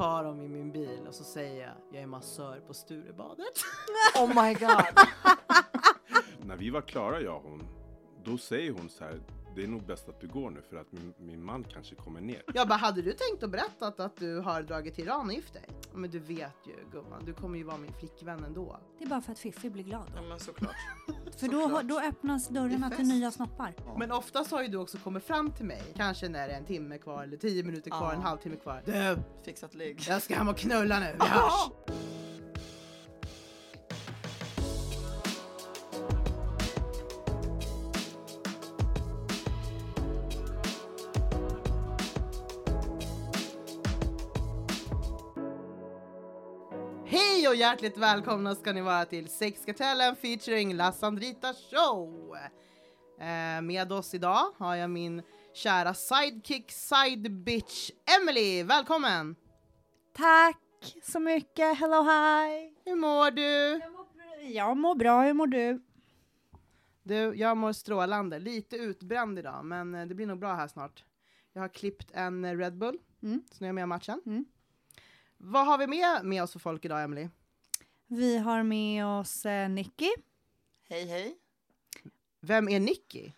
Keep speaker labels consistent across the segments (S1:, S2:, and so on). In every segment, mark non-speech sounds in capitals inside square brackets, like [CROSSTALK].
S1: tar dem i min bil och så säger jag jag är massör på Sturebadet.
S2: Oh my god. [LAUGHS]
S3: När vi var klara, jag och hon, då säger hon så här. Det är nog bäst att du går nu för att min, min man kanske kommer ner.
S1: Jag bara, hade du tänkt att berätta att du har dragit till Iran och gift dig? Ja, Men du vet ju gumman, du kommer ju vara min flickvän ändå.
S4: Det är bara för att Fiffi blir glad
S2: Ja
S4: då.
S2: men såklart. [LAUGHS]
S4: För då, då öppnas dörrarna till nya snoppar.
S1: Men oftast har ju du också kommit fram till mig, kanske när det är en timme kvar eller tio minuter kvar,
S2: Ja.
S1: en halvtimme kvar. Du,
S2: Fixat ligg.
S1: jag ska hem och knulla nu, vi [LAUGHS] hörs! Hjärtligt välkomna ska ni vara till Sexkartellen featuring La Sandrita Show! Eh, med oss idag har jag min kära sidekick, side bitch, Emily. Välkommen!
S4: Tack så mycket. Hello hi.
S1: Hur mår du?
S4: Jag mår bra. Hur mår du?
S1: Du, jag mår strålande. Lite utbränd idag, men eh, det blir nog bra här snart. Jag har klippt en Red Bull,
S4: Mm.
S1: så nu är jag med i matchen.
S4: Mm.
S1: Vad har vi med, med oss för folk idag, Emily?
S4: Vi har med oss eh, Nicky.
S2: Hej hej.
S1: Vem är Nicky?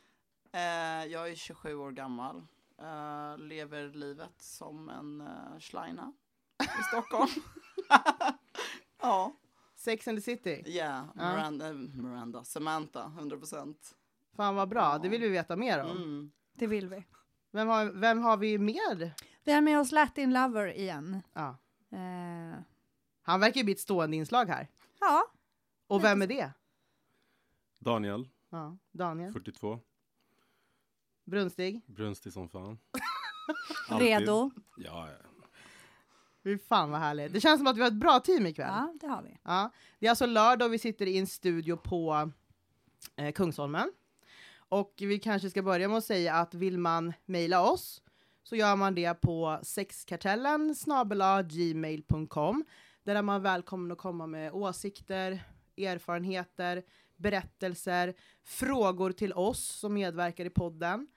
S2: Eh, jag är 27 år gammal. Eh, lever livet som en uh, Schleina i Stockholm. [LAUGHS] ja,
S1: Sex and the City?
S2: yeah.
S1: Ja.
S2: Miranda, eh, Miranda, Samantha, 100 procent.
S1: Fan vad bra, det vill vi veta mer om.
S2: Mm.
S4: Det vill vi.
S1: Vem, har, vem har vi med?
S4: Vi har med oss Latin Lover igen.
S1: Ja.
S4: Eh,
S1: Han verkar ju bli ett stående inslag här.
S4: ja,
S1: Och vem är det?
S3: Daniel,
S1: Ja, Daniel
S3: 42.
S1: Brunstig.
S3: Brunstig som fan. [LAUGHS] Alltid.
S4: redo.
S3: Ja, ja.
S1: Fy fan vad härligt. Det känns som att vi har ett bra team ikväll.
S4: Ja, det har vi.
S1: Ja, det är alltså lördag och vi sitter i en studio på eh, Kungsholmen. Och vi kanske ska börja med att säga att vill man mejla oss så gör man det på sexkartellen snabel-a gmail.com. Där är man välkommen att komma med åsikter, erfarenheter, berättelser, frågor till oss som medverkar i podden.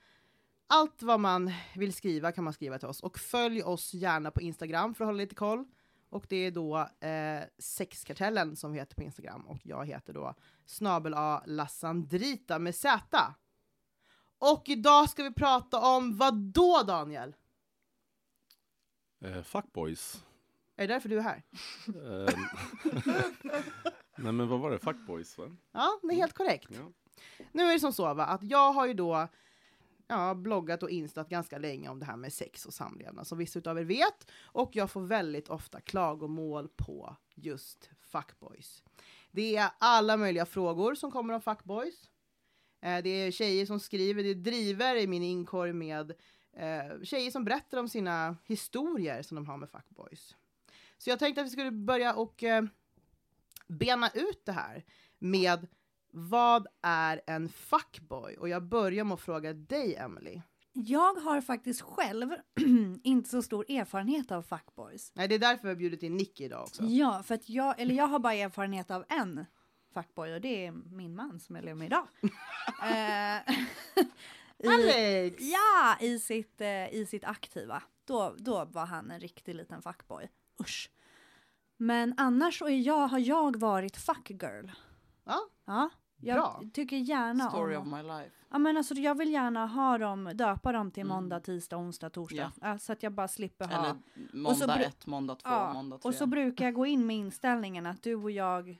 S1: Allt vad man vill skriva kan man skriva till oss. Och följ oss gärna på Instagram för att hålla lite koll. Och det är då eh, Sexkartellen som vi heter på Instagram och jag heter då snabel A Lassandrita med Z. Och idag ska vi prata om vad då Daniel?
S3: Eh, fuckboys.
S1: Är det därför du är här?
S3: Eh, [LAUGHS] Nej men vad var det? Fuckboys va?
S1: Ja, det är helt korrekt.
S3: Ja.
S1: Nu är det som så va, att jag har ju då ja, bloggat och instat ganska länge om det här med sex och samlevnad, som vissa av er vet. Och jag får väldigt ofta klagomål på just fuckboys. Det är alla möjliga frågor som kommer om fuckboys. Eh, det är tjejer som skriver, det driver i min inkorg med eh, tjejer som berättar om sina historier som de har med fuckboys. Så jag tänkte att vi skulle börja och eh, bena ut det här med vad är en fuckboy? Och jag börjar med att fråga dig, Emily.
S4: Jag har faktiskt själv [CLEARS THROAT] inte så stor erfarenhet av fuckboys.
S1: Nej, det är därför vi har bjudit in Nicky idag också.
S4: Ja, för att jag, eller jag har bara erfarenhet av en fuckboy och det är min man som jag lever med idag. [LAUGHS] Eh, [LAUGHS] i,
S1: Alex!
S4: ja, i sitt, eh, i sitt aktiva. Då, då var han en riktig liten fuckboy. Usch. Men annars så är jag, har jag varit fuckgirl.
S1: Ja,
S4: Ja, jag
S1: Bra.
S4: tycker gärna
S2: Story
S4: om...
S2: of my life.
S4: Ja, men alltså, jag vill gärna ha dem, döpa dem till
S2: Mm.
S4: måndag, tisdag, onsdag, torsdag.
S2: Ja.
S4: Så att jag bara slipper ha...
S2: Eller måndag
S4: bru-
S2: ett, måndag två,
S4: Ja,
S2: måndag tre.
S4: och så brukar jag [LAUGHS] gå in med inställningen att du och jag,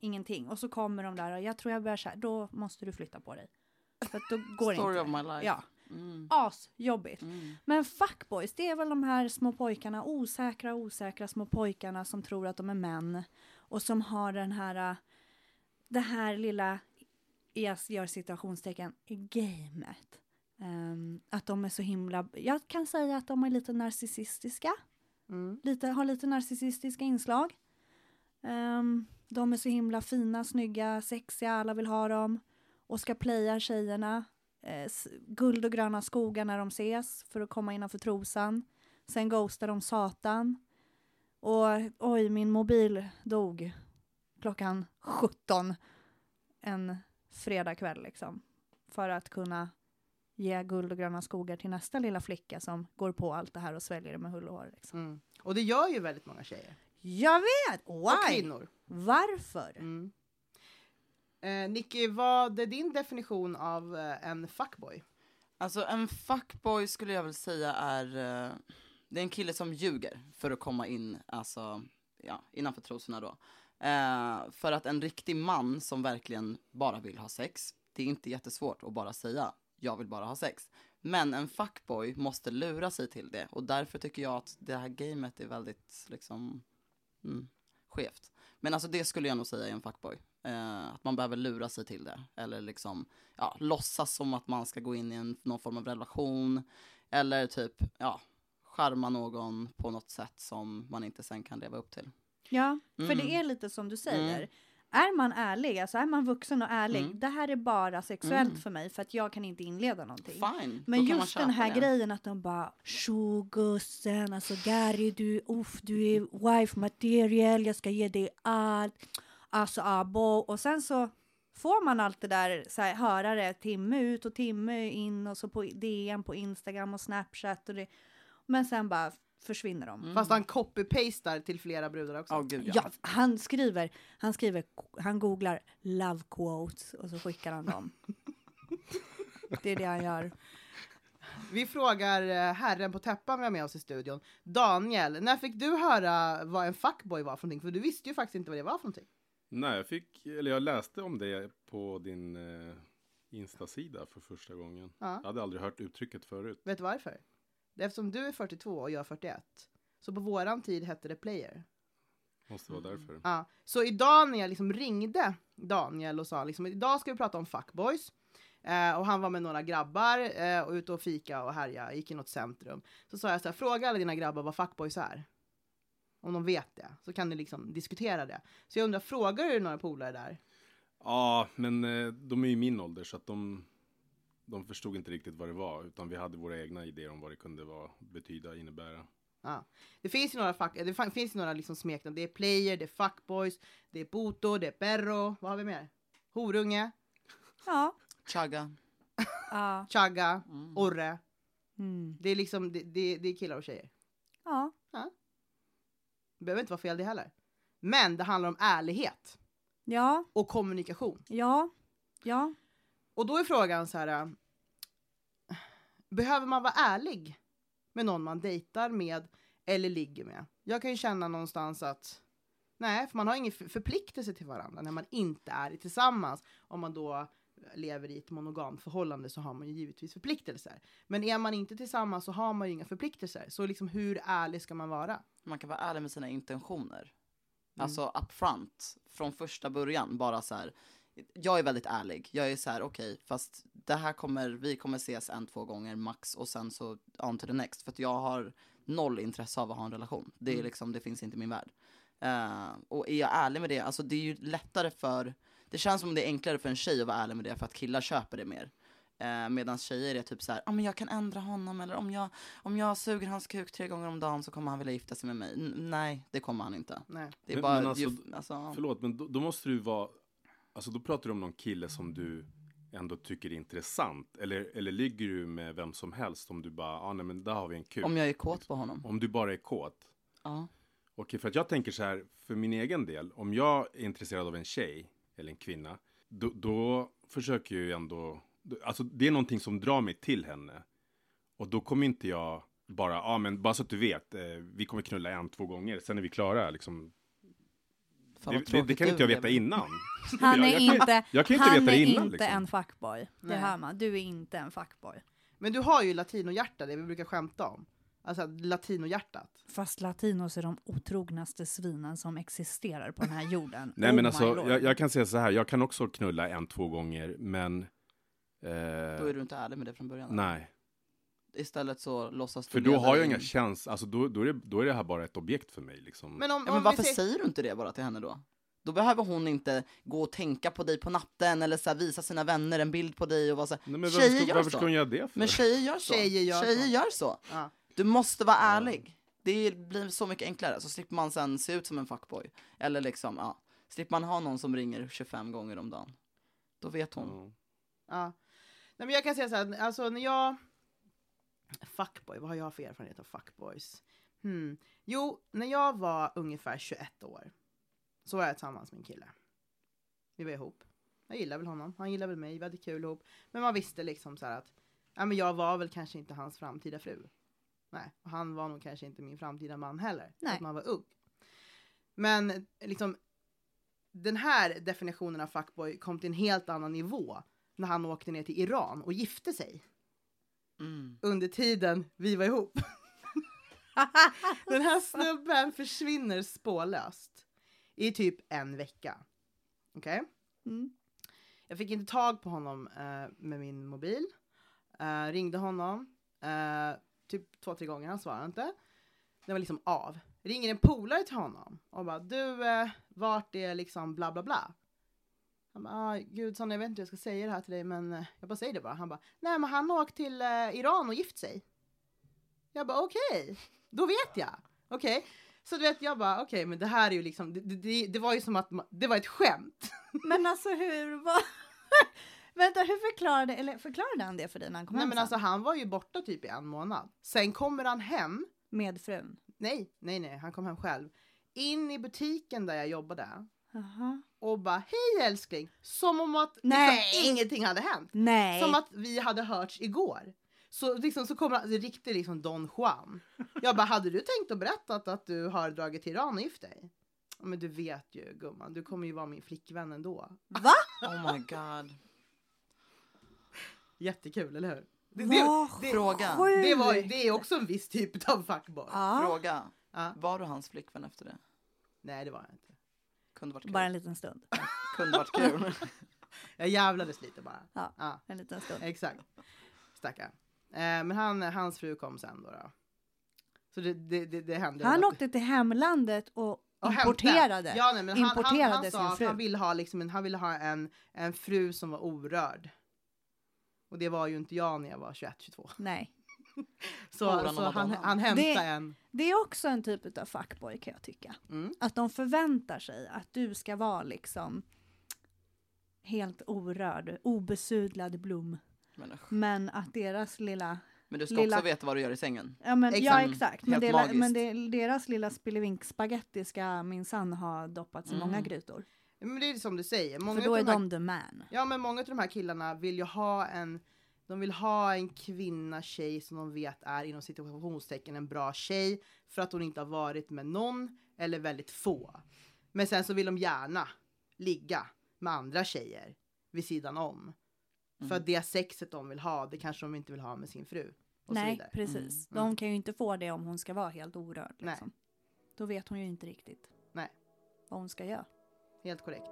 S4: ingenting. Och så kommer de där och jag tror jag börjar så här, då måste du flytta på dig. För att då går
S2: Story
S4: inte.
S2: of my life.
S4: Ja,
S2: Mm.
S4: asjobbigt.
S2: Mm.
S4: Men fuckboys, det är väl de här små pojkarna, osäkra, osäkra små pojkarna som tror att de är män. Och som har den här, äh, det här lilla, jag gör citationstecken, gamet. Ehm, att de är så himla, jag kan säga att de är lite narcissistiska.
S1: mm.
S4: lite, har lite narcissistiska inslag. Ehm, de är så himla fina, snygga, sexiga, alla vill ha dem. Och ska playa tjejerna. Eh, guld och gröna skogar när de ses för att komma innanför trosan. Sen ghostar de satan. Och oj, min mobil dog klockan 17 en fredagkväll liksom. För att kunna ge guld och gröna skogar till nästa lilla flicka som går på allt det här och sväljer det med hull och hår. Liksom.
S1: Mm. Och det gör ju väldigt många tjejer.
S4: Jag vet!
S1: Och
S4: Why?
S1: kvinnor.
S4: Varför?
S1: Mm. Eh, Nicky, vad är din definition av eh, en fuckboy?
S2: Alltså en fuckboy skulle jag väl säga är, eh, det är en kille som ljuger för att komma in, alltså, ja, innanför trosorna då. Eh, för att en riktig man som verkligen bara vill ha sex, det är inte jättesvårt att bara säga jag vill bara ha sex. Men en fuckboy måste lura sig till det och därför tycker jag att det här gamet är väldigt liksom mm, skevt. Men alltså det skulle jag nog säga är en fuckboy. Eh, att man behöver lura sig till det. Eller liksom, ja, låtsas som att man ska gå in i en, någon form av relation. Eller typ, ja, charma någon på något sätt som man inte sen kan leva upp till.
S4: Ja, för
S2: Mm.
S4: det är lite som du säger. Är man ärlig, alltså är man vuxen och ärlig,
S2: Mm.
S4: det här är bara sexuellt
S2: Mm.
S4: för mig för att jag kan inte inleda någonting.
S2: Fine,
S4: Men just den här
S2: det.
S4: grejen att de bara Tjo gussen, alltså Gary du, uff, du är wife material, jag ska ge dig allt. Alltså abo. Och sen så får man allt det där, så här, höra det timme ut och timme in och så på DM på Instagram och Snapchat och det. Men sen bara försvinner de.
S2: Mm.
S1: Fast han copy-pastar till flera brudar också.
S2: Ja, gud ja.
S4: Ja, han skriver, han skriver, han googlar love quotes och så skickar han dem. Det är det han gör.
S1: Vi frågar eh, herren på täppan vi har med oss i studion. Daniel, när fick du höra vad en fuckboy var för någonting? För du visste ju faktiskt inte vad det var för någonting.
S3: Nej, jag fick, eller jag läste om det på din eh, Insta-sida för första gången.
S1: Ja.
S3: Jag hade aldrig hört uttrycket förut.
S1: Vet du varför? Det är eftersom du är 42 och jag är 41. Så på våran tid hette det player.
S3: Måste vara därför.
S1: Ja. Så idag när jag liksom ringde Daniel och sa liksom idag ska vi prata om fuckboys. Eh, och han var med några grabbar eh, och ute och fika och härja, gick i något centrum. Så sa jag så här, fråga alla dina grabbar vad fuckboys är. Om de vet det, så kan ni liksom diskutera det. Så jag undrar, frågar du några polare där?
S3: Ja, men eh, de är ju min ålder så att de, de förstod inte riktigt vad det var. Utan vi hade våra egna idéer om vad det kunde vara, betyda, innebära.
S1: Ja. Det finns ju några, fuck, det finns några liksom smeknamn. Det är player, det är fuckboys, det är boto, det är perro. Vad har vi mer? Horunge,
S4: Ja.
S2: Chagga.
S4: Ja. [LAUGHS]
S1: chagga,
S2: Mm.
S1: orre.
S4: Mm.
S1: Det är liksom, det, det, det är killar och tjejer.
S4: Ja.
S1: Det behöver inte vara fel det heller. Men det handlar om ärlighet
S4: Ja.
S1: och kommunikation.
S4: Ja. Ja.
S1: Och då är frågan så här. äh, Behöver man vara ärlig med någon man dejtar med eller ligger med? Jag kan ju känna någonstans att nej, för man har ingen för- förpliktelse till varandra när man inte är tillsammans. Om man då lever i ett monogamt förhållande så har man ju givetvis förpliktelser. Men är man inte tillsammans så har man ju inga förpliktelser. Så liksom hur ärlig ska man vara?
S2: Man kan vara ärlig med sina intentioner.
S1: Mm.
S2: Alltså upfront, från första början, bara så här. Jag är väldigt ärlig. Jag är så här, okej, fast det här kommer, vi kommer ses en, två gånger max och sen så on to the next. För att jag har noll intresse av att ha en relation. Det är
S1: Mm.
S2: liksom, det finns inte i min värld. Eh, och är jag ärlig med det, alltså det är ju lättare för, det känns som det är enklare för en tjej att vara ärlig med det för att killar köper det mer. Eh, Medan tjejer är typ så här, ah, men jag kan ändra honom eller om jag, om jag suger hans kuk tre gånger om dagen så kommer han vilja gifta sig med mig. N- nej, det kommer han inte.
S1: Nej.
S2: Det är
S3: Men-
S2: bara,
S3: men alltså,
S2: ju, alltså,
S3: Förlåt, men då, då måste du vara... Alltså då pratar du om någon kille som du ändå tycker är intressant. Eller, eller ligger du med vem som helst om du bara, ah, nej men där har vi en kuk.
S2: om jag är kåt på honom.
S3: Om du bara är kåt.
S2: Ja.
S3: Okej, för att jag tänker så här, för min egen del, om jag är intresserad av en tjej eller en kvinna, då, då försöker jag ju ändå, då- alltså det är någonting som drar mig till henne. Och då kommer inte jag bara, ja ah, men bara så att du vet, eh, vi kommer knulla en, två gånger, sen är vi klara liksom.
S2: Fan,
S3: Det, det, det kan inte jag veta innan. [LAUGHS]
S4: Han
S3: Jag-
S4: är
S3: jag kan-
S4: inte,
S3: jag kan inte
S4: han
S3: veta det
S4: är
S3: innan,
S4: inte
S3: liksom.
S4: en fuckboy. Det
S1: Nej.
S4: hör man. Du är inte en fuckboy.
S1: Men du har ju latinohjärta, det vi brukar skämta om. Alltså latinohjärtat.
S4: Fast latinos är de otrognaste svinen som existerar på den här jorden. [LAUGHS]
S3: Nej
S4: Oh
S3: men alltså, jag, jag kan säga så här, jag kan också knulla en, två gånger, men...
S2: Då
S3: Eh,
S2: är du inte ärlig med det från början.
S3: nej,
S2: Istället så låtsas du
S3: för då har jag
S2: in-
S3: inga känslor, alltså då, då, är det, då är det här bara ett objekt för mig liksom.
S1: Men om,
S2: Ja,
S1: om
S2: men varför
S1: säger-
S2: säger du inte det bara till henne då? Då behöver hon inte gå och tänka på dig på natten eller så här, visa sina vänner en bild på dig och vara så här.
S3: Nej, men
S2: Tjejer
S3: varför, ska,
S2: gör
S3: varför
S2: så.
S3: ska hon göra det för?
S2: Men tjejer gör så.
S1: Tjejer gör så.
S2: gör så.
S1: Ja.
S2: Du måste vara ärlig. Det blir så mycket enklare. Så slipper man sen se ut som en fuckboy. Eller liksom, ja. Slipper man ha någon som ringer 25 gånger om dagen. Då vet hon.
S3: Ja.
S1: Ja. Nej, men jag kan säga så här, alltså när jag... Fuckboy, vad har jag för erfarenhet av fuckboys? Hmm. Jo, när jag var ungefär 21 år så var jag tillsammans med en kille. Vi var ihop. Jag gillar väl honom, han gillar väl mig, vi hade kul ihop. Men man visste liksom så här att ja, men jag var väl kanske inte hans framtida fru. Nej, och han var nog kanske inte min framtida man heller.
S4: Nej.
S1: Att man var ung. Men liksom den här definitionen av fuckboy kom till en helt annan nivå när han åkte ner till Iran och gifte sig
S2: Mm.
S1: under tiden vi var ihop. [LAUGHS] Den här snubben försvinner spårlöst i typ en vecka. Okej?
S4: Mm.
S1: Jag fick inte tag på honom eh, med min mobil. Eh, ringde honom eh, typ två, tre gånger. Han svarade inte. Det var liksom av. Ringer en polare till honom och bara du, eh, vart är liksom bla bla bla. Han bara, ah, gud Sanna jag vet inte hur jag ska säga det här till dig men eh, jag bara säger det bara. Han bara, nej men han har åkt till eh, Iran och gift sig. Jag bara okej, då vet jag. Okej, så du vet jag bara okej men det här är ju liksom, det, det, det var ju som att ma- det var ett skämt.
S4: Men alltså hur var... [LAUGHS] Vänta, hur förklarade, eller förklarade han det för dig när han kom
S1: Nej
S4: hem
S1: men
S4: sen?
S1: alltså han var ju borta typ i en månad. Sen kommer han hem.
S4: Med frun?
S1: Nej, nej, nej, han kom hem själv. In i butiken där jag jobbade
S4: Jaha.
S1: och bara hej älskling. Som om att
S4: Nej.
S1: liksom, ingenting hade hänt.
S4: Nej.
S1: Som att vi hade hörts igår. Så liksom så kommer han, det är riktigt liksom Don Juan. Jag bara, hade du tänkt att berätta att, du har dragit till Iran och gift dig? Men du vet ju gumman, du kommer ju vara min flickvän ändå.
S4: Va?
S2: Oh my god.
S1: Jättekul, eller hur? Det, det, det,
S2: Fråga.
S1: det, var, det är också en viss typ av fuckboy.
S4: Ja,
S2: Fråga.
S1: Ja.
S2: Var du hans flickvän efter det?
S1: Nej, det var jag inte.
S2: Kunde varit kul.
S4: bara en liten stund. [LAUGHS]
S2: Kunde varit kul. [LAUGHS]
S1: Jag jävlades lite bara.
S4: Ja.
S1: Ja,
S4: En liten stund.
S1: exakt. Stackarn. Eh, men han, hans fru kom sen då. då. Så det, det, det, det hände.
S4: Han
S1: att-
S4: åkte till hemlandet och, importerade.
S1: Ja, nej, men han, han,
S4: importerade
S1: han
S4: sin
S1: sa att
S4: fru.
S1: han ville ha, liksom en, han ville ha en, en fru som var orörd. Och det var ju inte jag när jag var 21-22.
S4: Nej. [LAUGHS]
S1: Så,
S2: Horan
S1: så
S2: och
S1: han, han hämtade
S4: Det-
S1: en.
S4: Det är också en typ av fuckboy kan jag tycka.
S1: Mm.
S4: Att de förväntar sig att du ska vara liksom helt orörd, obesudlad blom.
S2: Men.
S4: Men att deras lilla,
S2: men du ska
S4: Lilla-
S2: också veta vad du gör i sängen.
S4: ja men
S1: Exakt.
S4: ja exakt, men,
S2: magiskt.
S4: men det, deras lilla spillevink spaghetti ska minsann ha doppats i många
S2: Mm.
S4: grytor.
S1: Men det är som du säger. Många
S4: För då
S1: av
S4: är
S1: de här,
S4: de the man.
S1: Ja men många av de här killarna vill ju ha en de vill ha en kvinna, tjej som de vet är inom situationstecken en bra tjej för att hon inte har varit med någon eller väldigt få. Men sen så vill de gärna ligga med andra tjejer vid sidan om. För
S2: Mm.
S1: att det sexet de vill ha, det kanske de inte vill ha med sin fru.
S4: Nej, precis.
S1: Mm.
S4: De kan ju inte få det om hon ska vara helt orörd.
S1: Nej.
S4: Liksom. Då vet hon ju inte riktigt
S1: Nej.
S4: vad hon ska göra.
S1: Helt korrekt.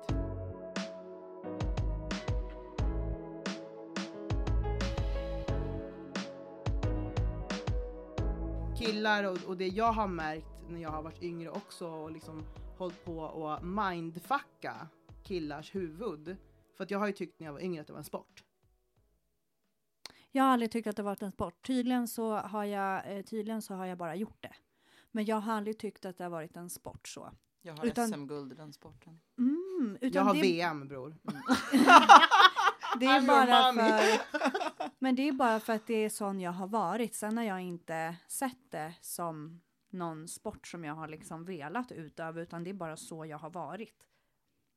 S1: Killar och, och det jag har märkt när jag har varit yngre också och liksom hållit på och mindfucka killars huvud. För att jag har ju tyckt när jag var yngre att det var en sport.
S4: Jag har aldrig tyckt att det varit en sport. Tydligen så har jag, eh, tydligen så har jag bara gjort det. Men jag har aldrig tyckt att det har varit en sport så.
S2: Jag har
S4: Utan-
S2: SM-guld i den sporten.
S4: Mm, utan
S1: jag har
S4: det,
S1: VM bror. [LAUGHS]
S4: det
S1: I'm
S4: är bara för, [LAUGHS] men det är bara för att det är sån jag har varit. Sen har jag inte sett det som någon sport som jag har liksom velat utöva, utan det är bara så jag har varit.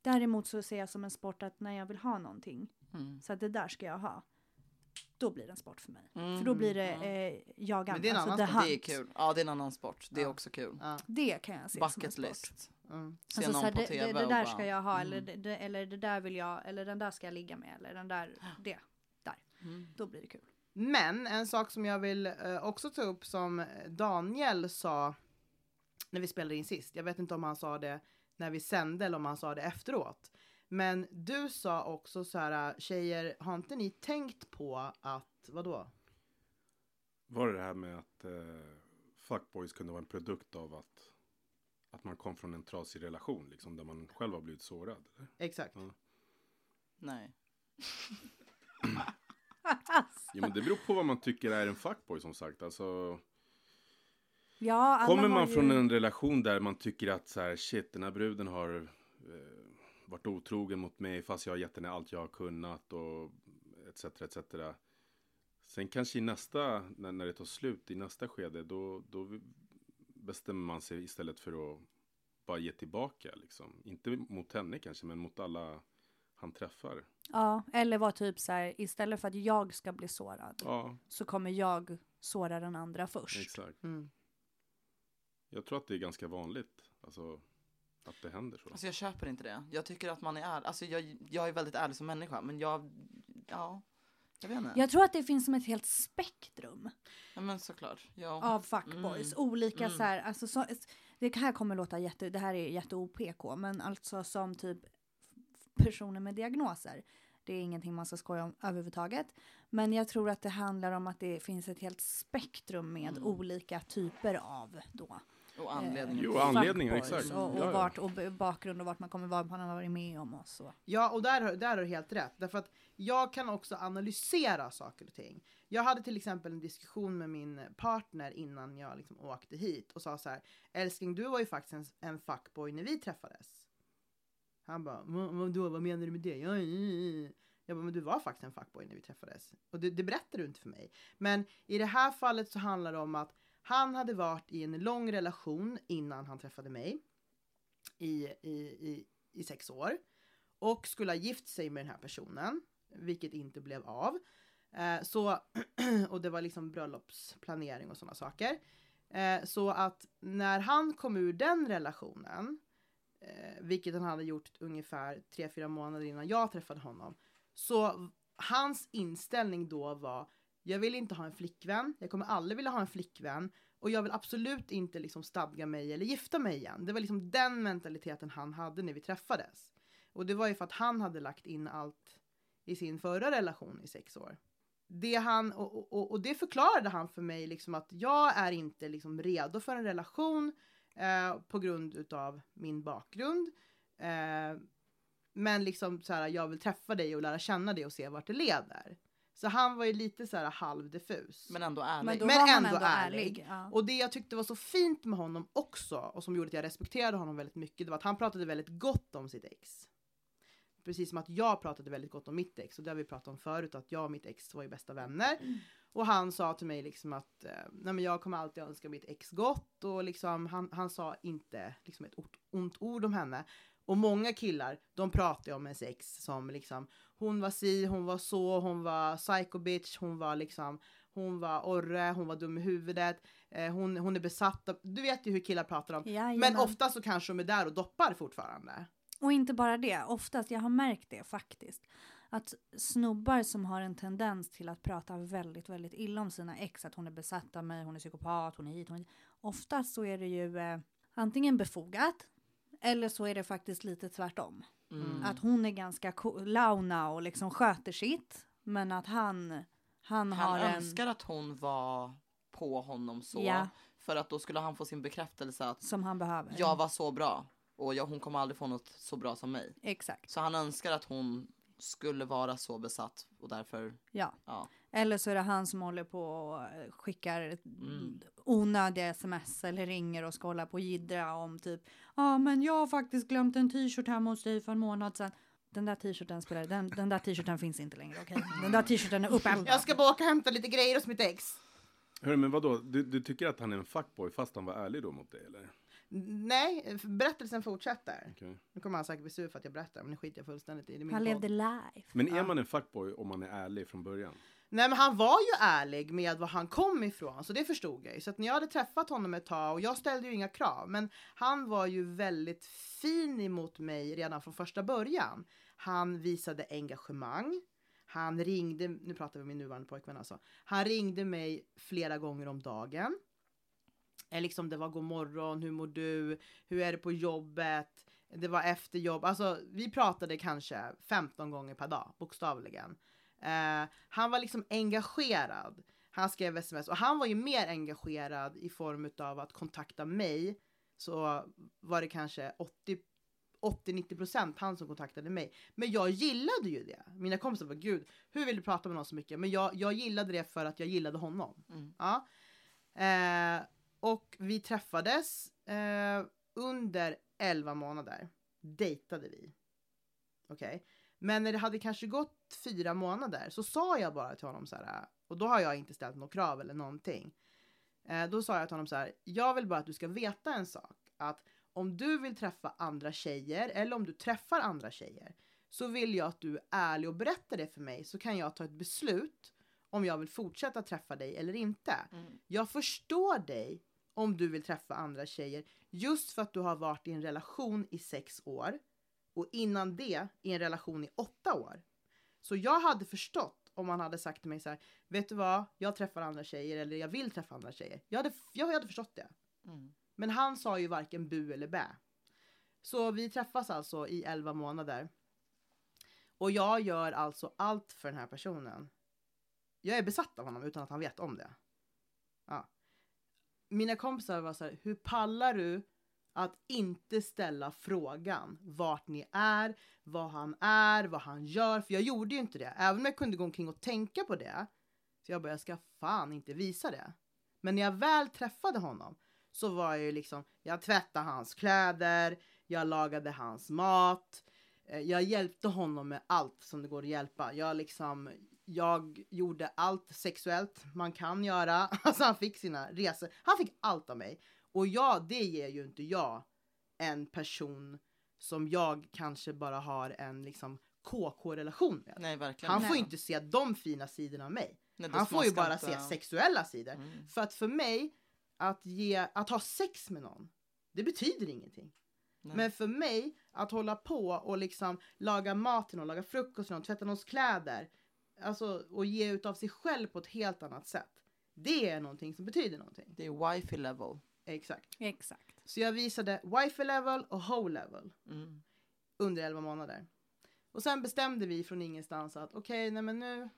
S4: Däremot så ser jag som en sport att när jag vill ha någonting,
S2: Mm.
S4: så att det där ska jag ha, då blir det en sport för mig.
S2: Mm.
S4: För då blir det
S2: Ja.
S4: eh, jagan,
S1: Men det är en
S4: alltså
S1: annan
S4: the
S1: sport.
S2: Det är kul. Ja, det är en annan sport. Det är
S1: Ja.
S2: också kul.
S1: Ja,
S4: Det kan jag se som en
S2: Bucket
S4: sport.
S2: list.
S1: Mm.
S2: Se
S4: Alltså,
S2: någon
S4: så här,
S2: på
S4: det,
S2: tv
S4: det, det där
S2: bara,
S4: ska jag ha,
S2: mm.
S4: eller, det, det, eller det där vill jag, eller den där ska jag ligga med, eller den där, det.
S2: Mm.
S4: Då blir det kul.
S1: Men en sak som jag vill eh, också ta upp som Daniel sa när vi spelade in sist. Jag vet inte om han sa det när vi sände eller om han sa det efteråt. Men du sa också så här, tjejer, har inte ni tänkt på att, vadå?
S3: Var det det här med att eh, fuckboys kunde vara en produkt av att, att man kom från en trasig relation, liksom, där man själv har blivit sårad? Eller?
S1: Exakt.
S3: Ja.
S2: Nej. [LAUGHS]
S3: Jo, men det beror på vad man tycker är en fuckboy som sagt. Alltså,
S4: Ja,
S3: kommer man
S4: ju,
S3: från en relation där man tycker att så här, shit, den här bruden har eh, varit otrogen mot mig fast jag har gett henne allt jag har kunnat och etc. etc. Sen kanske i nästa, när, när det tar slut, i nästa skede, då, då bestämmer man sig istället för att bara ge tillbaka. Liksom. Inte mot henne kanske, men mot alla han träffar.
S4: Ja, eller var typ så här, istället för att jag ska bli sårad
S3: Ja,
S4: så kommer jag såra den andra först.
S3: exakt.
S1: Mm.
S3: Jag tror att det är ganska vanligt, alltså att det händer så.
S2: Alltså jag köper inte det. Jag tycker att man är ärlig. Alltså jag, jag är väldigt ärlig som människa, men jag, ja, jag.
S4: Jag tror att det finns som ett helt spektrum
S2: Ja, men såklart. Ja.
S4: av fuckboys.
S2: Mm.
S4: Olika
S2: Mm.
S4: så här, alltså så, det här kommer låta jätte, det här är jätte OPK, men alltså som typ personer med diagnoser. Det är ingenting man ska skoja om överhuvudtaget. Men jag tror att det handlar om att det finns ett helt spektrum med
S2: Mm.
S4: olika typer av då.
S2: Och anledningen.
S3: Jo,
S4: fuckboys
S3: exakt.
S4: Och, och,
S3: Ja, ja.
S4: vart, och bakgrund och vart man kommer vara, vad man har varit med om och så.
S1: Ja, och där, har- där har du helt rätt. Därför att jag kan också analysera saker och ting. Jag hade till exempel en diskussion med min partner innan jag liksom åkte hit och sa så här. Älskling, du var ju faktiskt en, en fuckboy när vi träffades. Han bara, "Va- vadå, vad menar du med det? Ja." Jag bara, men du var faktiskt en fuckboy när vi träffades. Och det, det berättade du inte för mig. Men i det här fallet så handlar det om att han hade varit i en lång relation innan han träffade mig. I, i, i, i sex år och skulle ha gift sig med den här personen, vilket inte blev av. Eh, så, [CLEARS THROAT] och det var liksom bröllopsplanering och sådana saker. Eh, så att när han kom ur den relationen, eh, vilket han hade gjort ungefär 3-4 månader innan jag träffade honom, så hans inställning då var jag vill inte ha en flickvän, jag kommer aldrig vilja ha en flickvän och jag vill absolut inte liksom stadga mig eller gifta mig igen. Det var liksom den mentaliteten han hade när vi träffades. Och det var ju för att han hade lagt in allt i sin förra relation i sex år. Det han, och, och, och det förklarade han för mig liksom att jag är inte liksom redo för en relation eh, på grund utav min bakgrund. Eh, men liksom så här, jag vill träffa dig och lära känna dig och se vart det leder. Så han var ju lite så här halvdiffus.
S2: Men ändå ärlig.
S4: Men då
S1: Men
S4: var han
S1: ändå
S4: ändå
S1: ärlig.
S4: ärlig. Ja.
S1: Och det jag tyckte var så fint med honom också och som gjorde att jag respekterade honom väldigt mycket det var att han pratade väldigt gott om sitt ex. Precis som att jag pratade väldigt gott om mitt ex och det har vi pratat om förut att jag och mitt ex var ju bästa vänner. Och han sa till mig liksom att eh, nej men jag kommer alltid önska mitt ex gott och liksom han, han sa inte liksom ett ort, ont ord om henne. Och många killar, de pratar ju om en sex som liksom hon var si, hon var så, hon var psycho bitch, hon var liksom hon var orre, hon var dum i huvudet, eh, hon, hon är besatt av, du vet ju hur killar pratar om.
S4: Jajamän.
S1: Men ofta så kanske de är där och doppar fortfarande.
S4: Och inte bara det, oftast, jag har märkt det faktiskt. Att snubbar som har en tendens till att prata väldigt, väldigt illa om sina ex, att hon är besatt av mig, hon är psykopat, hon är hit, hon är dit. Oftast så är det ju eh, antingen befogat, eller så är det faktiskt lite tvärtom.
S2: Mm.
S4: Att hon är ganska launa och liksom sköter sitt, men att han, han, har
S2: Han
S4: en...
S2: önskar att hon var på honom så.
S4: Ja.
S2: För att då skulle han få sin bekräftelse att
S4: Som han behöver.
S2: jag var så bra. Och jag, hon kommer aldrig få något så bra som mig.
S4: Exakt,
S2: Så han önskar att hon skulle vara så besatt och därför,
S4: ja.
S2: ja.
S4: Eller så är det han som håller på och eh, skickar
S2: Mm.
S4: onödiga sms eller ringer och ska hålla på och jiddra om typ ja men jag har faktiskt glömt en t-shirt hemma hos dig för en månad sedan. Den där t-shirten spelar, den, den där t-shirten finns inte längre okej. Den där t-shirten är uppeldad.
S1: Jag ska bara åka och hämta lite grejer hos mitt ex.
S3: Hörru, men vadå? Du, du tycker att han är en fuckboy fast han var ärlig då mot dig eller?
S1: Nej, berättelsen fortsätter.
S3: Okej.
S1: Nu kommer han säkert bli sur för att jag berättar, men det skiter jag fullständigt i.
S4: Han levde live.
S3: Men är man en fuckboy om man är ärlig från början?
S1: Nej men han var ju ärlig med var han kom ifrån, så det förstod jag ju. Så att när jag hade träffat honom ett tag, och jag ställde ju inga krav, men han var ju väldigt fin emot mig redan från första början. Han visade engagemang. Han ringde, nu pratar vi om min nuvarande pojkvän alltså. Han ringde mig flera gånger om dagen. Eh, liksom det var god morgon, hur mår du, hur är det på jobbet? Det var efter jobb, alltså vi pratade kanske 15 gånger per dag, bokstavligen. Eh, han var liksom engagerad. Han skrev sms och han var ju mer engagerad i form av att kontakta mig. Så var det kanske 80 80-90% han som kontaktade mig. Men jag gillade ju det. Mina kompisar var gud, hur vill du prata med någon så mycket? Men jag, jag gillade det för att jag gillade honom.
S2: Mm.
S1: Ja. Eh, och vi träffades eh, under 11 månader. Dejtade vi. Okej. Men när det hade kanske gått fyra månader så sa jag bara till honom så här, och då har jag inte ställt något krav eller någonting. Eh, då sa jag till honom så här, jag vill bara att du ska veta en sak. Att om du vill träffa andra tjejer eller om du träffar andra tjejer så vill jag att du är ärlig och berättar det för mig så kan jag ta ett beslut om jag vill fortsätta träffa dig eller inte.
S2: Mm.
S1: Jag förstår dig om du vill träffa andra tjejer just för att du har varit i en relation i sex år och innan det i en relation i åtta år. Så jag hade förstått om man hade sagt till mig så här, vet du vad, jag träffar andra tjejer eller jag vill träffa andra tjejer. Jag hade, jag hade förstått det.
S2: Mm.
S1: Men han sa ju varken bu eller bä. Så vi träffas alltså i 11 månader. Och jag gör alltså allt för den här personen. Jag är besatt av honom utan att han vet om det. Ja. Mina kompisar var så här, hur pallar du att inte ställa frågan vart ni är, vad han är, vad han gör. För jag gjorde ju inte det. Även om jag kunde gå omkring och tänka på det. Så jag bara, jag ska fan inte visa det. Men när jag väl träffade honom så var jag ju liksom, jag tvättade hans kläder, jag lagade hans mat, eh, jag hjälpte honom med allt som det går att hjälpa. Jag liksom, jag gjorde allt sexuellt man kan göra. [LAUGHS] Alltså han fick sina resor, han fick allt av mig. Och ja, det ger ju inte jag en person som jag kanske bara har en liksom KK-relation med.
S2: Nej, verkligen
S1: Han får
S4: Nej.
S1: inte se de fina sidorna av mig.
S2: Nej,
S1: Han får ju bara se sexuella sidor.
S2: Mm.
S1: För att för mig, att, ge, att ha sex med någon, det betyder ingenting.
S2: Nej.
S1: Men för mig, att hålla på och liksom laga mat till någon, laga frukost till någon, tvätta någons kläder, alltså och ge utav sig själv på ett helt annat sätt. Det är någonting som betyder någonting.
S2: Det är wifi level.
S1: Exakt.
S4: Exakt.
S1: Så jag visade wifi level och hoe level
S2: Mm.
S1: under 11 månader. Och sen bestämde vi från ingenstans att okej, nej men nu,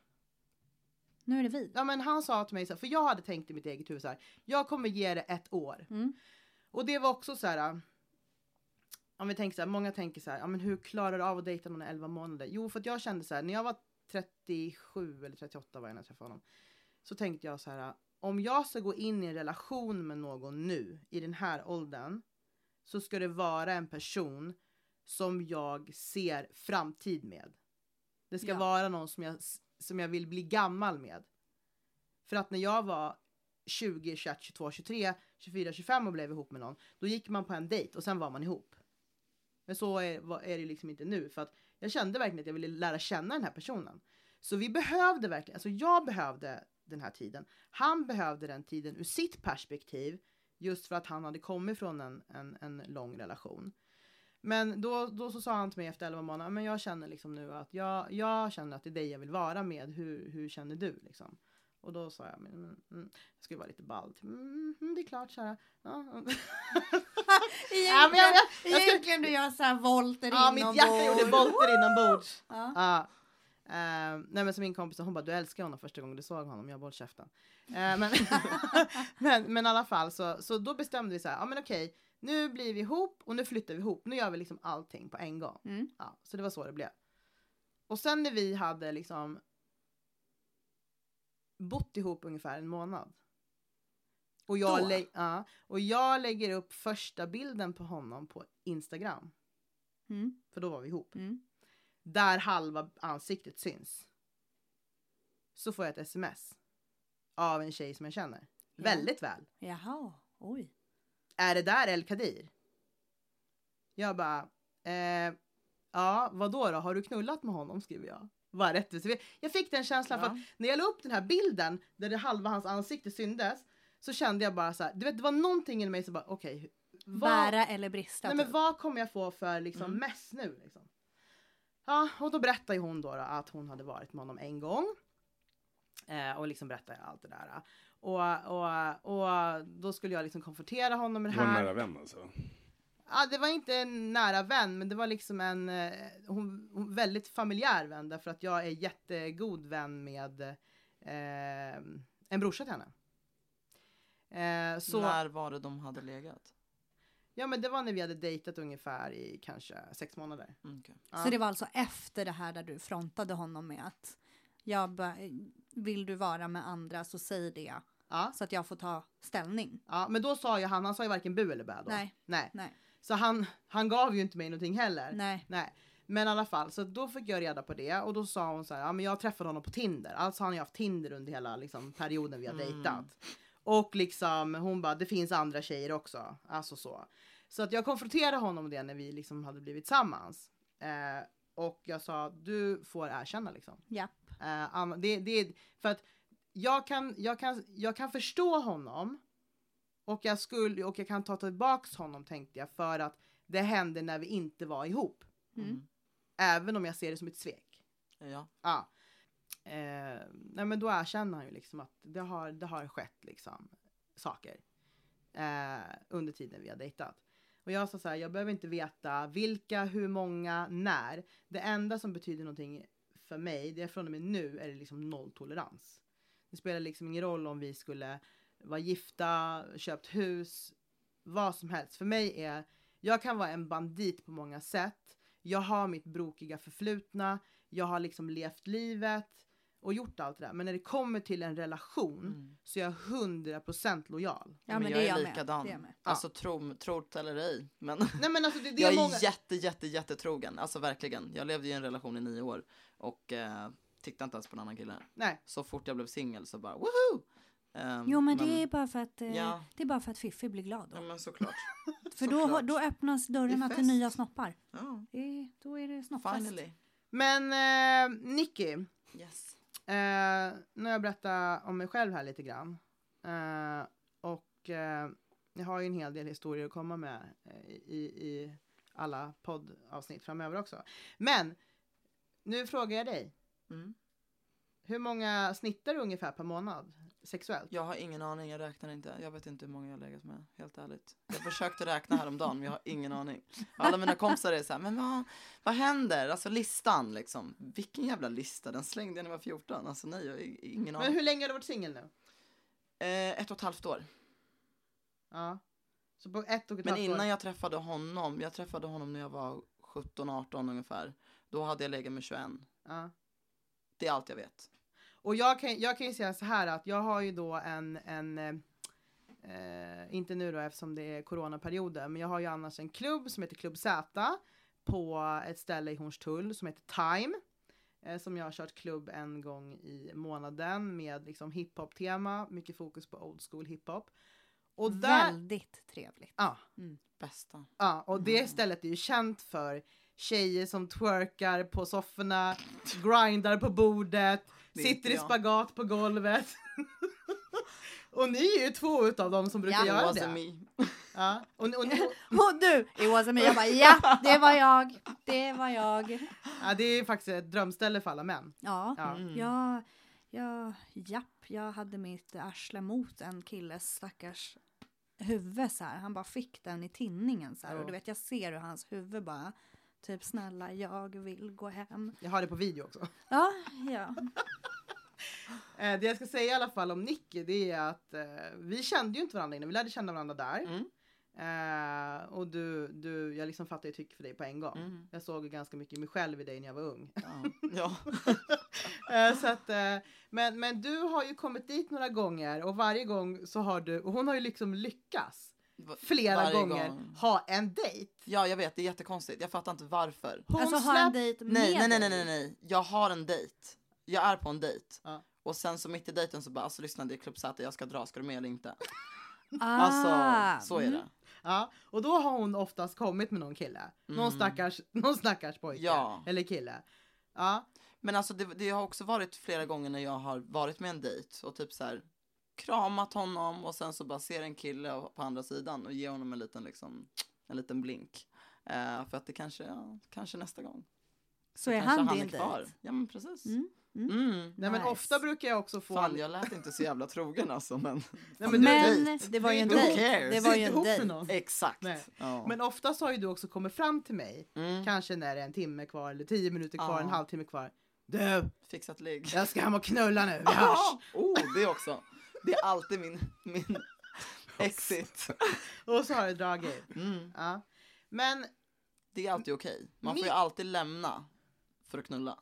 S4: Nu är det vi.
S1: ja men han sa till mig så här, för jag hade tänkt i mitt eget huvud så här, jag kommer ge det ett år.
S4: Mm.
S1: Och det var också så här. Om vi tänker så här, många tänker så här, ja men hur klarar du av att dejta någon i 11 månader? Jo, för att jag kände så här, när jag var 37 eller 38 var jag när jag träffade honom. Så tänkte jag så här, om jag ska gå in i en relation med någon nu, i den här åldern, så ska det vara en person som jag ser framtid med. Det ska
S4: Ja.
S1: vara någon som jag, som jag vill bli gammal med. För att när jag var 20, 21, 22, 23, 24, 25 och blev ihop med någon, då gick man på en dejt och sen var man ihop. Men så är, är det liksom inte nu, för att jag kände verkligen att jag ville lära känna den här personen. Så vi behövde verkligen, alltså jag behövde den här tiden. Han behövde den tiden ur sitt perspektiv, just för att han hade kommit från en, en, en lång relation. Men då, då så sa han till mig efter 11 månader, men jag känner liksom nu att jag, jag känner att det är dig jag vill vara med, hur, hur känner du liksom? Och då sa jag, men, mm, mm, jag ju vara lite ball. Mm, mm, det är klart här. Ja, mm. [LAUGHS] Ja, men jag- jag- jag
S4: Egentligen du gör så här volter
S1: ja, mitt hjärta gjorde volter inombords.
S4: Ja.
S1: Ja. Eh, nej men som min kompis hon bara du älskar honom första gången du såg honom, jag bara käften. Eh, men, [LAUGHS] men, men i alla fall så, så då bestämde vi så här, ja men okej, nu blir vi ihop och nu flyttar vi ihop, nu gör vi liksom allting på en gång.
S4: Mm.
S1: Ja, så det var så det blev. Och sen när vi hade liksom bott ihop ungefär en månad. Och jag, lä- ja, och jag lägger upp första bilden på honom på Instagram.
S4: Mm.
S1: För då var vi ihop.
S4: Mm.
S1: Där halva ansiktet syns. Så får jag ett sms. Av en tjej som jag känner.
S4: Ja.
S1: Väldigt väl.
S4: Jaha, oj.
S1: Är det där El Kadir? Jag bara, eh, ja vadå då? Har du knullat med honom? skriver jag. Var rättvist. Jag fick den känslan för att
S2: Ja.
S1: när jag la upp den här bilden där det halva hans ansikte syndes så kände jag bara så här, du vet det var någonting i mig som bara okej. vad-
S4: Bära eller brista.
S1: Nej men
S4: typ.
S1: vad kommer jag få för liksom
S2: Mm.
S1: mess nu liksom? Ja, och då berättar ju hon då, då att hon hade varit med honom en gång. Eh, och liksom berättar allt det där. Och, och, och då skulle jag liksom konfrontera honom med det
S3: Det var en
S1: här.
S3: nära vän alltså.
S1: Ja, det var inte en nära vän, men det var liksom en eh, hon, hon, väldigt familjär vän därför att jag är jättegod vän med eh, en brorsa till henne. Eh, så,
S2: När var det de hade legat?
S1: Ja men det var när vi hade dejtat ungefär i kanske sex månader.
S2: Mm, okej.
S1: Ja.
S4: Så det var alltså efter det här där du frontade honom med att jag vill du vara med andra så säg det
S1: Ja,
S4: så att jag får ta ställning.
S1: ja, men då sa ju han, han sa ju varken bu eller bä då.
S4: Nej.
S1: Nej.
S4: Nej.
S1: Så han, han gav ju inte mig någonting heller.
S4: Nej.
S1: Nej. Men i alla fall, så då fick jag reda på det och då sa hon så här, ja men jag träffade honom på Tinder. Alltså han har ju haft Tinder under hela liksom, perioden vi har
S2: Mm.
S1: Och liksom hon bara, det finns andra tjejer också. Alltså så. Så att jag konfronterade honom med det när vi liksom hade blivit tillsammans. Eh, och jag sa, du får erkänna liksom.
S4: Japp.
S1: Eh, det, det, för att jag kan, jag, kan, jag kan förstå honom och jag, skulle, och jag kan ta tillbaks honom tänkte jag för att det hände när vi inte var ihop.
S4: Mm.
S1: Även om jag ser det som ett svek.
S2: Ja.
S1: Ja. Eh, nej men då erkänner han ju liksom att det har, det har skett liksom saker eh, under tiden vi har dejtat. Och jag sa så här, jag behöver inte veta vilka, hur många, när. Det enda som betyder någonting för mig, det är från och med nu är det liksom nolltolerans. Det spelar liksom ingen roll om vi skulle vara gifta, köpt hus, vad som helst. För mig är, jag kan vara en bandit på många sätt. Jag har mitt brokiga förflutna. Jag har liksom levt livet och gjort allt det där. Men när det kommer till en relation
S2: Mm.
S1: så är jag 100% lojal.
S4: Ja,
S2: men
S4: men
S2: jag
S4: det
S2: är
S4: är jag med.
S2: likadan.
S4: Det är jag med.
S2: Alltså tro, tro det eller ej. Men [LAUGHS]
S1: Nej men alltså det, det
S2: jag
S1: är
S2: är
S1: många...
S2: jätte, jätte, jättetrogen. Alltså verkligen. Jag levde i en relation i nio år och eh, tittade inte ens på en annan kille.
S1: Nej.
S2: Så fort jag blev singel så bara woho! Ehm,
S4: Jo men, det är bara för att eh,
S2: Ja.
S4: det är bara för att Fiffi blir glad då.
S2: Ja men såklart. [LAUGHS]
S4: för då,
S2: såklart.
S4: då öppnas dörrarna till nya snoppar.
S2: Ja,
S4: Det då är det snoppfest.
S2: finally.
S1: Men eh, Nicky,
S2: Yes.
S1: Eh, nu har jag berättat om mig själv här lite grann. Eh, och eh, jag har ju en hel del historier att komma med eh, i, i alla poddavsnitt framöver också. Men nu frågar jag dig.
S2: Mm.
S1: Hur många snittar du ungefär per månad sexuellt?
S2: Jag har ingen aning, jag räknar inte. Jag vet inte hur många jag har legat med, helt ärligt. Jag försökte räkna häromdagen, men jag har ingen aning. Alla mina kompisar är så här, men vad, vad händer? Alltså listan liksom. Vilken jävla lista? Den slängde jag när jag var 14. Alltså nej, jag har ingen
S1: Men
S2: aning.
S1: hur länge har du varit singel nu?
S2: Eh, ett och ett halvt år.
S1: Ja. Så på ett och ett
S2: Men
S1: halvt år.
S2: innan jag träffade honom, jag träffade honom när jag var 17-18 ungefär. Då hade jag legat med 21.
S1: Ja.
S2: Det är allt jag vet.
S1: Och jag kan, jag kan ju säga så här att jag har ju då en, en eh, eh, inte nu då eftersom det är coronaperioden, men jag har ju annars en klubb som heter Klubb Z på ett ställe i Hornstull som heter Time. Eh, som jag har kört klubb en gång i månaden med liksom hiphop-tema, mycket fokus på old school hiphop. Och där,
S4: Väldigt trevligt.
S1: ja,
S2: Bästa.
S1: ja, och det stället är ju känt för tjejer som twerkar på sofforna, grindar på bordet, sitter i spagat på golvet. [LAUGHS] och ni är ju två utav dem som brukar
S4: Ja.
S1: göra det.
S2: me.
S1: Ja. Och, och, och, [LAUGHS]
S4: Och du, it wasn't me. Jag bara ja, det var jag. Det var jag.
S1: ja, det är faktiskt ett drömställe för alla män.
S4: Ja,
S1: Ja.
S2: Mm.
S4: jag, jag, japp, jag hade mitt arsle mot en killes stackars huvud så här. Han bara fick den i tinningen så här.
S1: Ja.
S4: Och du vet, jag ser hur hans huvud bara typ snälla, jag vill gå hem.
S1: Jag har det på video också.
S4: Ja, ja. [LAUGHS]
S1: Eh, det jag ska säga i alla fall om Nicky det är att eh, vi kände ju inte varandra innan, vi lärde känna varandra där.
S2: Mm.
S1: Eh, och du, du, jag liksom fattade ett tycke för dig på en gång.
S2: Mm.
S1: Jag såg ju ganska mycket mig själv i dig när jag var ung.
S2: Ja. [LAUGHS] ja. [LAUGHS]
S1: Eh, så att, eh, men, men du har ju kommit dit några gånger och varje gång så har du, och hon har ju liksom lyckats flera
S2: varje
S1: gånger
S2: gång.
S1: ha en dejt.
S2: Ja, jag vet, det är jättekonstigt. Jag fattar inte varför.
S1: Hon
S4: alltså ha en
S1: släpp-
S4: dejt med
S2: Nej, nej, nej, nej, nej, nej. Jag har en dejt. Jag är på en dejt.
S1: Ja.
S2: Och sen så mitt i dejten så bara, alltså lyssna det är Club Z, jag ska dra, ska du med eller inte? [LAUGHS]
S4: Ah,
S2: Alltså, så är
S4: mm.
S2: det.
S1: Ja, och då har hon oftast kommit med någon kille. Någon,
S2: Mm.
S1: stackars, [LAUGHS] någon stackars pojke.
S2: Ja.
S1: Eller kille. Ja,
S2: Men alltså det, det har också varit flera gånger när jag har varit med en dejt och typ så här kramat honom och sen så bara ser en kille på andra sidan och ger honom en liten liksom, en liten blink. Eh, för att det kanske, ja, kanske nästa gång.
S4: Så är han din
S2: kvar.
S4: dejt?
S2: Ja men precis.
S4: Mm.
S2: Mm.
S1: Nej men
S4: Nice.
S1: ofta brukar jag också få...
S2: Fan jag lät inte så jävla trogen alltså men.
S1: Nej, men [LAUGHS]
S4: Men det var ju en dejt. Det var ju en dejt.
S2: Exakt.
S1: Nej.
S2: Ja.
S1: Men oftast har ju du också kommit fram till mig,
S2: mm.
S1: kanske när det är en timme kvar eller tio minuter kvar,
S2: Ja.
S1: en halvtimme kvar. Du,
S2: Fixat ligg.
S1: jag ska hem och knulla nu, [LAUGHS] vi hörs!
S2: oh, det också. Det är alltid min, min [LAUGHS] exit.
S1: Och så har det dragit.
S2: Mm.
S1: Ja. Men
S2: Det är alltid okej. Man får ju
S1: Min-
S2: alltid lämna för att knulla.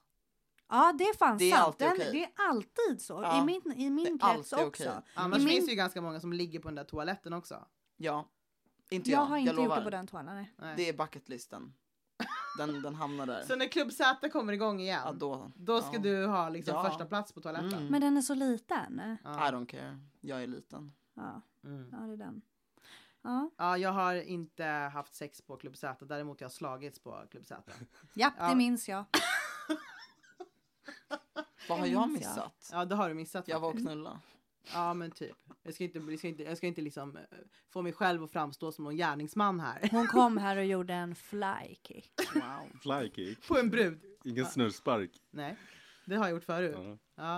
S4: Ja, det är fan
S2: Det är
S4: sant.
S2: alltid
S4: Den,
S2: okej.
S4: Det är alltid så.
S2: Ja.
S4: I min, i min
S2: Det är
S4: krets
S2: alltid
S4: också.
S2: okej.
S1: annars
S4: I min-
S1: finns det ju ganska många som ligger på den där toaletten också.
S2: Ja. Inte
S4: Jag
S2: jag,
S4: har inte
S2: jag
S4: gjort
S2: lovar.
S4: det på den toaletten. nej.
S1: Nej.
S2: Det är bucketlisten. Den, den hamnar där.
S1: Så när Klubb Z kommer igång igen,
S2: ja, då.
S1: då ska
S2: ja.
S1: du ha liksom
S2: Ja.
S1: första plats på toaletten?
S2: Mm.
S4: Men den är så liten.
S2: I
S1: Ja.
S2: don't care. Jag är liten.
S4: Ja,
S1: Mm.
S4: ja det är den. Ja,
S1: ja, jag har inte haft sex på Klubb Z, däremot jag har slagits på Klubb Z. [LAUGHS]
S4: ja
S1: Ja.
S4: det minns jag. [LAUGHS]
S2: Vad har jag
S4: jag.
S2: missat?
S1: Ja, det har du missat.
S2: Jag var och
S1: faktiskt. Ja, men typ. Jag ska inte, jag ska inte, jag ska inte liksom eh, få mig själv att framstå som någon gärningsman här.
S4: Hon kom här och gjorde en flykick.
S2: Wow.
S3: Flykick.
S1: På en brud.
S3: Ingen snurrspark.
S1: Nej, det har jag gjort förut.
S3: Ja.
S1: Ja,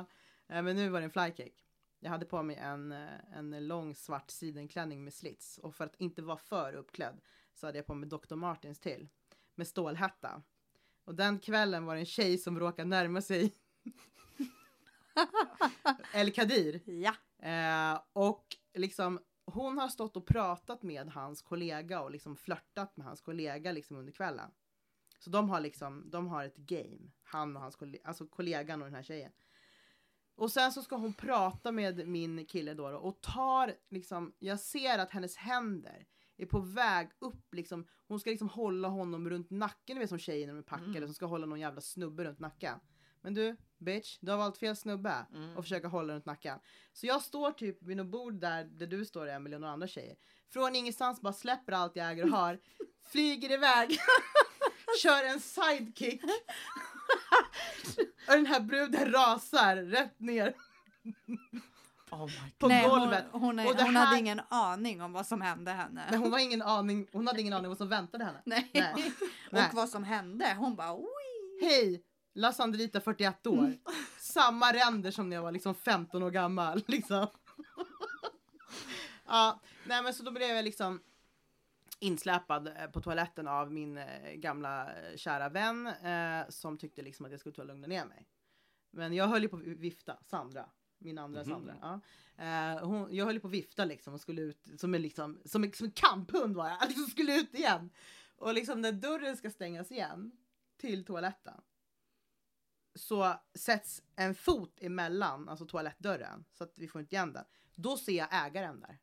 S1: eh, men nu var det en flycake. Jag hade på mig en, eh, en lång svart sidenklänning med slits och för att inte vara för uppklädd så hade jag på mig Dr. Martens till med stålhätta. Och den kvällen var det en tjej som råkade närma sig El Kadir.
S4: Ja.
S1: Eh, och liksom hon har stått och pratat med hans kollega och liksom flörtat med hans kollega liksom under kvällen. Så de har liksom, de har ett game. Han och hans kollega, alltså kollegan och den här tjejen. Och sen så ska hon prata med min kille då, då och tar liksom, jag ser att hennes händer är på väg upp liksom, hon ska liksom hålla honom runt nacken, du vet som tjejer när de är packade,
S2: Mm.
S1: som ska hålla någon jävla snubbe runt nacken. Men du, bitch, du har valt fel snubbe
S2: Mm.
S1: och försöka hålla runt nacken. Så jag står typ vid något bord där, där du står Emelie och några andra tjejer. Från ingenstans bara släpper allt jag äger och har, [LAUGHS] flyger iväg, [LAUGHS] kör en sidekick. [LAUGHS] och den här bruden rasar rätt ner
S2: Oh
S1: på
S4: Nej,
S1: golvet.
S4: hon, hon, är,
S1: Och
S4: hon
S1: här-
S4: hade ingen aning om vad som hände henne.
S1: Men hon var ingen aning, hon hade ingen aning vad som väntade henne.
S4: Nej.
S1: Nej.
S4: och
S1: Nej.
S4: vad som hände. Hon bara.
S1: Hej! La Sandrita 41 år. Samma ränder som när jag var liksom 15 år gammal. [LAUGHS] Liksom. ja, nej men så då blev jag liksom insläpad eh, på toaletten av min eh, gamla eh, kära vän eh, som tyckte liksom att jag skulle ta och lugna ner mig. Men jag höll ju på att vifta, Sandra, min andra
S3: Mhm.
S1: Sandra. Ja. Eh, hon, jag höll ju på att vifta liksom och skulle ut som en, liksom, som en, som en kamphund var. Jag [LAUGHS] liksom skulle ut igen. Och liksom när dörren ska stängas igen till toaletten så sätts en fot emellan, alltså toalettdörren, så att vi får inte igen den. Då ser jag ägaren där.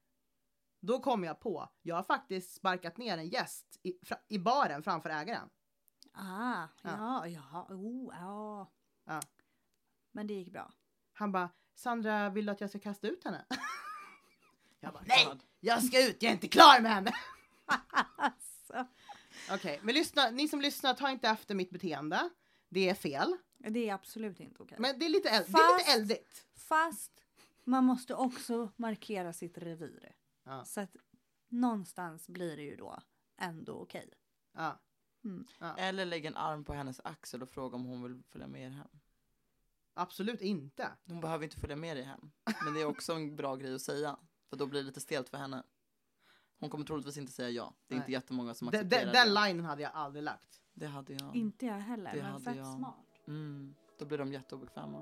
S1: Då kommer jag på, jag har faktiskt sparkat ner en gäst i, fra, i baren framför ägaren.
S4: Ah, ja, ja, oh, ja.
S1: Ja.
S4: Men det gick bra.
S1: Han bara, Sandra vill du att jag ska kasta ut henne? [LAUGHS] jag bara, nej! Jag ska ut, jag är inte klar med henne! [LAUGHS]
S4: Alltså,
S1: Okej, men lyssna, ni som lyssnar, ta inte efter mitt beteende. Det är fel.
S4: Det är absolut inte okej.
S1: Men det är lite, eld, det är lite
S4: Fast-
S1: eldigt.
S4: Fast man måste också markera sitt revir.
S1: Ja.
S4: Så att någonstans blir det ju då ändå okej.
S1: Ja.
S4: Mm.
S1: Ja.
S2: Eller lägg en arm på hennes axel och fråga om hon vill följa med er hem.
S1: Absolut inte.
S2: Hon behöver inte följa med dig hem. Men det är också en bra grej att säga. För då blir det lite stelt för henne. Hon kommer troligtvis inte säga ja. Det är inte
S1: Nej.
S2: jättemånga som
S1: Den,
S2: accepterar
S1: den, den
S2: det.
S1: linen hade jag aldrig lagt.
S2: Det hade jag.
S4: Inte jag heller,
S2: Det
S4: men
S2: hade
S4: fett
S2: jag.
S4: smart.
S2: Mm. Då blir de jätteobekväma.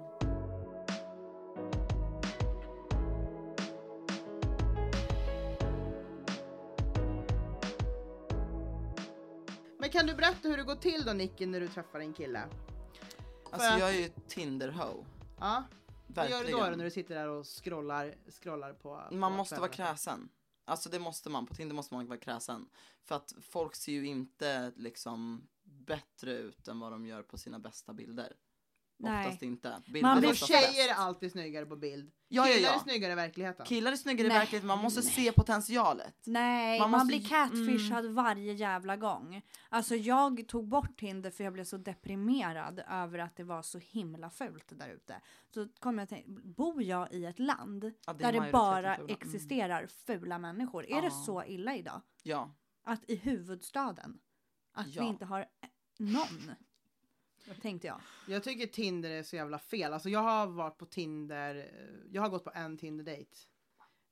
S1: Men kan du berätta hur det går till då Nicky när du träffar en kille?
S2: Alltså
S1: att-
S2: jag är ju Tinder-ho.
S1: Ja, vad gör
S2: Verkligen.
S1: du då, då när du sitter där och scrollar, scrollar på
S2: Man
S1: på
S2: måste vara kräsen. Alltså det måste man. På Tinder måste man vara kräsen. För att folk ser ju inte liksom bättre ut än vad de gör på sina bästa bilder.
S4: Nej.
S2: Oftast inte.
S4: Man
S2: Bilder
S4: blir
S1: Alltså
S2: oftast
S1: tjejer är alltid snyggare på bild.
S2: Ja, ja,
S1: Killar är
S2: ja.
S1: snyggare i verkligheten.
S2: Killar är snyggare
S4: Nej.
S2: i verkligheten, man måste se potentialet.
S4: Nej,
S2: Man
S4: man,
S2: måste
S4: blir catfishad varje jävla gång. Alltså jag tog bort Tinder för jag blev så deprimerad över att det var så himla fult där ute. Så kom jag att tänka, bor jag i ett land
S2: Ja, är
S4: där det bara
S2: fula. Mm.
S4: existerar fula människor? Är det
S2: Ja.
S4: så illa idag?
S2: Ja.
S4: Att i huvudstaden, att
S2: Ja.
S4: vi inte har någon? Tänkte jag.
S1: Jag tycker Tinder är så jävla fel. Alltså jag har varit på Tinder, eh, jag har gått på en Tinder-date.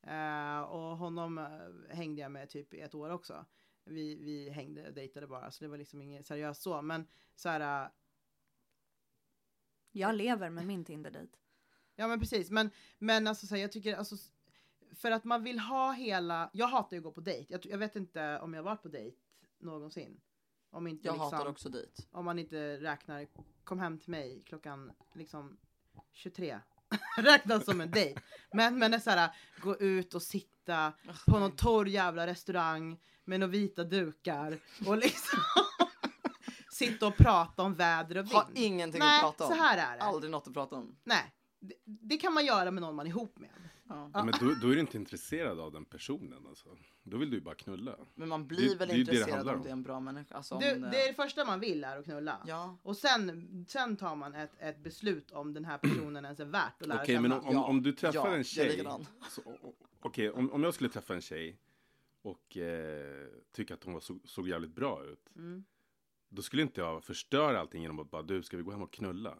S1: Eh, och honom eh, hängde jag med typ i ett år också. Vi, vi hängde, dejtade bara, så det var liksom inget seriöst så. Men så här, eh,
S4: Jag lever med min Tinder-dejt.
S1: ja men precis. Men, men alltså så här, jag tycker alltså, för att man vill ha hela, jag hatar ju att gå på dejt. Jag, jag vet inte om jag har varit på dejt någonsin. Om inte
S2: Jag
S1: liksom,
S2: hatar också dit.
S1: om man inte räknar, kom hem till mig klockan liksom 23. [LAUGHS] Räknas som en dejt. Men, men det är så här, gå ut och sitta på någon torr jävla restaurang med några vita dukar och liksom [LAUGHS] sitta och prata om väder och vind.
S2: Har ingenting
S1: Nej,
S2: att prata om.
S1: så här är det.
S2: Aldrig något att prata om.
S1: Nej, det, det kan man göra med någon man är ihop med.
S2: Ja.
S3: Men då, då är du inte intresserad av den personen alltså. Då vill du ju bara knulla.
S2: Men man blir
S3: Det-
S2: väl
S3: det är det det
S2: intresserad
S3: handlar
S2: om det är en bra människa. Alltså, om,
S1: Det,
S2: eh,
S1: det är det första man vill är att knulla.
S2: Ja.
S1: Och sen, sen tar man ett, ett beslut om den här personen ens är värt att lära
S3: Okej,
S1: känna.
S3: men om, om,
S2: Ja,
S3: om du träffar
S2: ja, är
S3: en tjej. Okej, om, om jag skulle träffa en tjej och eh, tycka att hon var, så, såg jävligt bra ut.
S1: Mm.
S3: Då skulle inte jag förstöra allting genom att bara du, ska vi gå hem och knulla?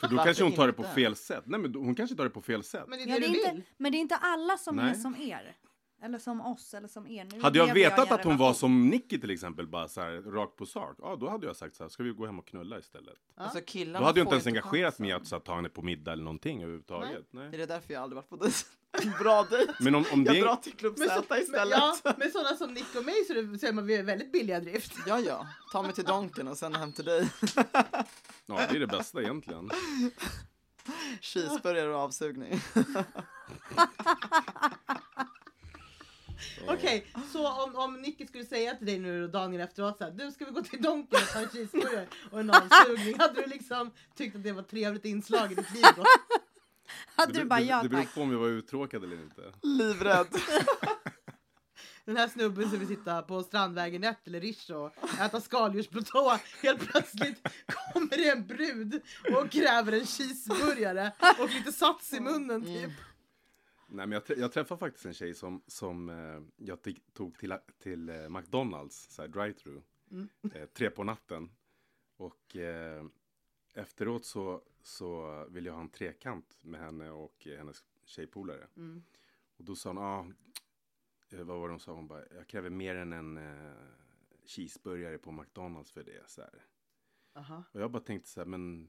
S3: För då
S2: Varför
S3: kanske hon tar det på fel sätt. Nej men hon kanske tar det på fel sätt.
S1: Men det är
S4: Ja,
S1: det
S4: det
S1: du
S4: är inte, men det är inte alla som är
S3: Nej.
S4: som er. Eller som oss, eller som er. Nu
S3: Hade jag vetat
S4: en
S3: att hon var som Nicky till exempel, bara så här rakt på sak. Ja, då hade jag sagt så här, ska vi gå hem och knulla istället?
S1: Ja.
S2: Alltså, killarna
S3: Då hade jag inte ens engagerat mig att så här, ta henne på middag eller någonting överhuvudtaget. Nej.
S2: Är det därför jag aldrig varit på dejt? En [LAUGHS] bra dejt.
S3: Men om, om det
S2: Jag drar
S3: är...
S2: till Club
S1: Men, så,
S2: Z
S1: men,
S2: istället.
S1: ja, med sådana som Nick och mig så, är det, så är man väldigt billiga drift.
S2: Ja, ja. Ta mig till Donken och sen hem till dig. [LAUGHS]
S3: Ja, det är det bästa egentligen. [LAUGHS]
S2: Cheeseburgare och avsugning. [LAUGHS]
S1: Okej, så om, om Nicky skulle säga till dig nu dagen efteråt så här, du ska vi gå till Donken och ta en cheeseburgare och en avsugning. Hade du liksom tyckt att det var ett trevligt inslag i ditt liv då?
S4: Hade
S3: Det,
S4: du bara ja
S3: det beror
S4: tack.
S3: på om jag var uttråkad eller inte.
S2: Livrädd. [LAUGHS]
S1: Den här snubben som vill sitta på Strandvägen 1 eller Rish och äta skaldjursplatå. Helt plötsligt kommer det en brud och kräver en cheeseburgare och lite sats i munnen typ.
S3: Nej, men jag, trä- jag träffade faktiskt en tjej som, som eh, jag tog till, till eh, McDonalds, så här drive-through,
S1: Mm.
S3: eh, tre på natten. Och eh, efteråt så, så ville jag ha en trekant med henne och eh, hennes tjejpolare.
S1: Mm.
S3: Och då sa hon, ah, vad var det hon sa? Hon bara, jag kräver mer än en eh, cheeseburgare på McDonalds för det. Så här.
S1: Aha.
S3: Och jag bara tänkte så här, men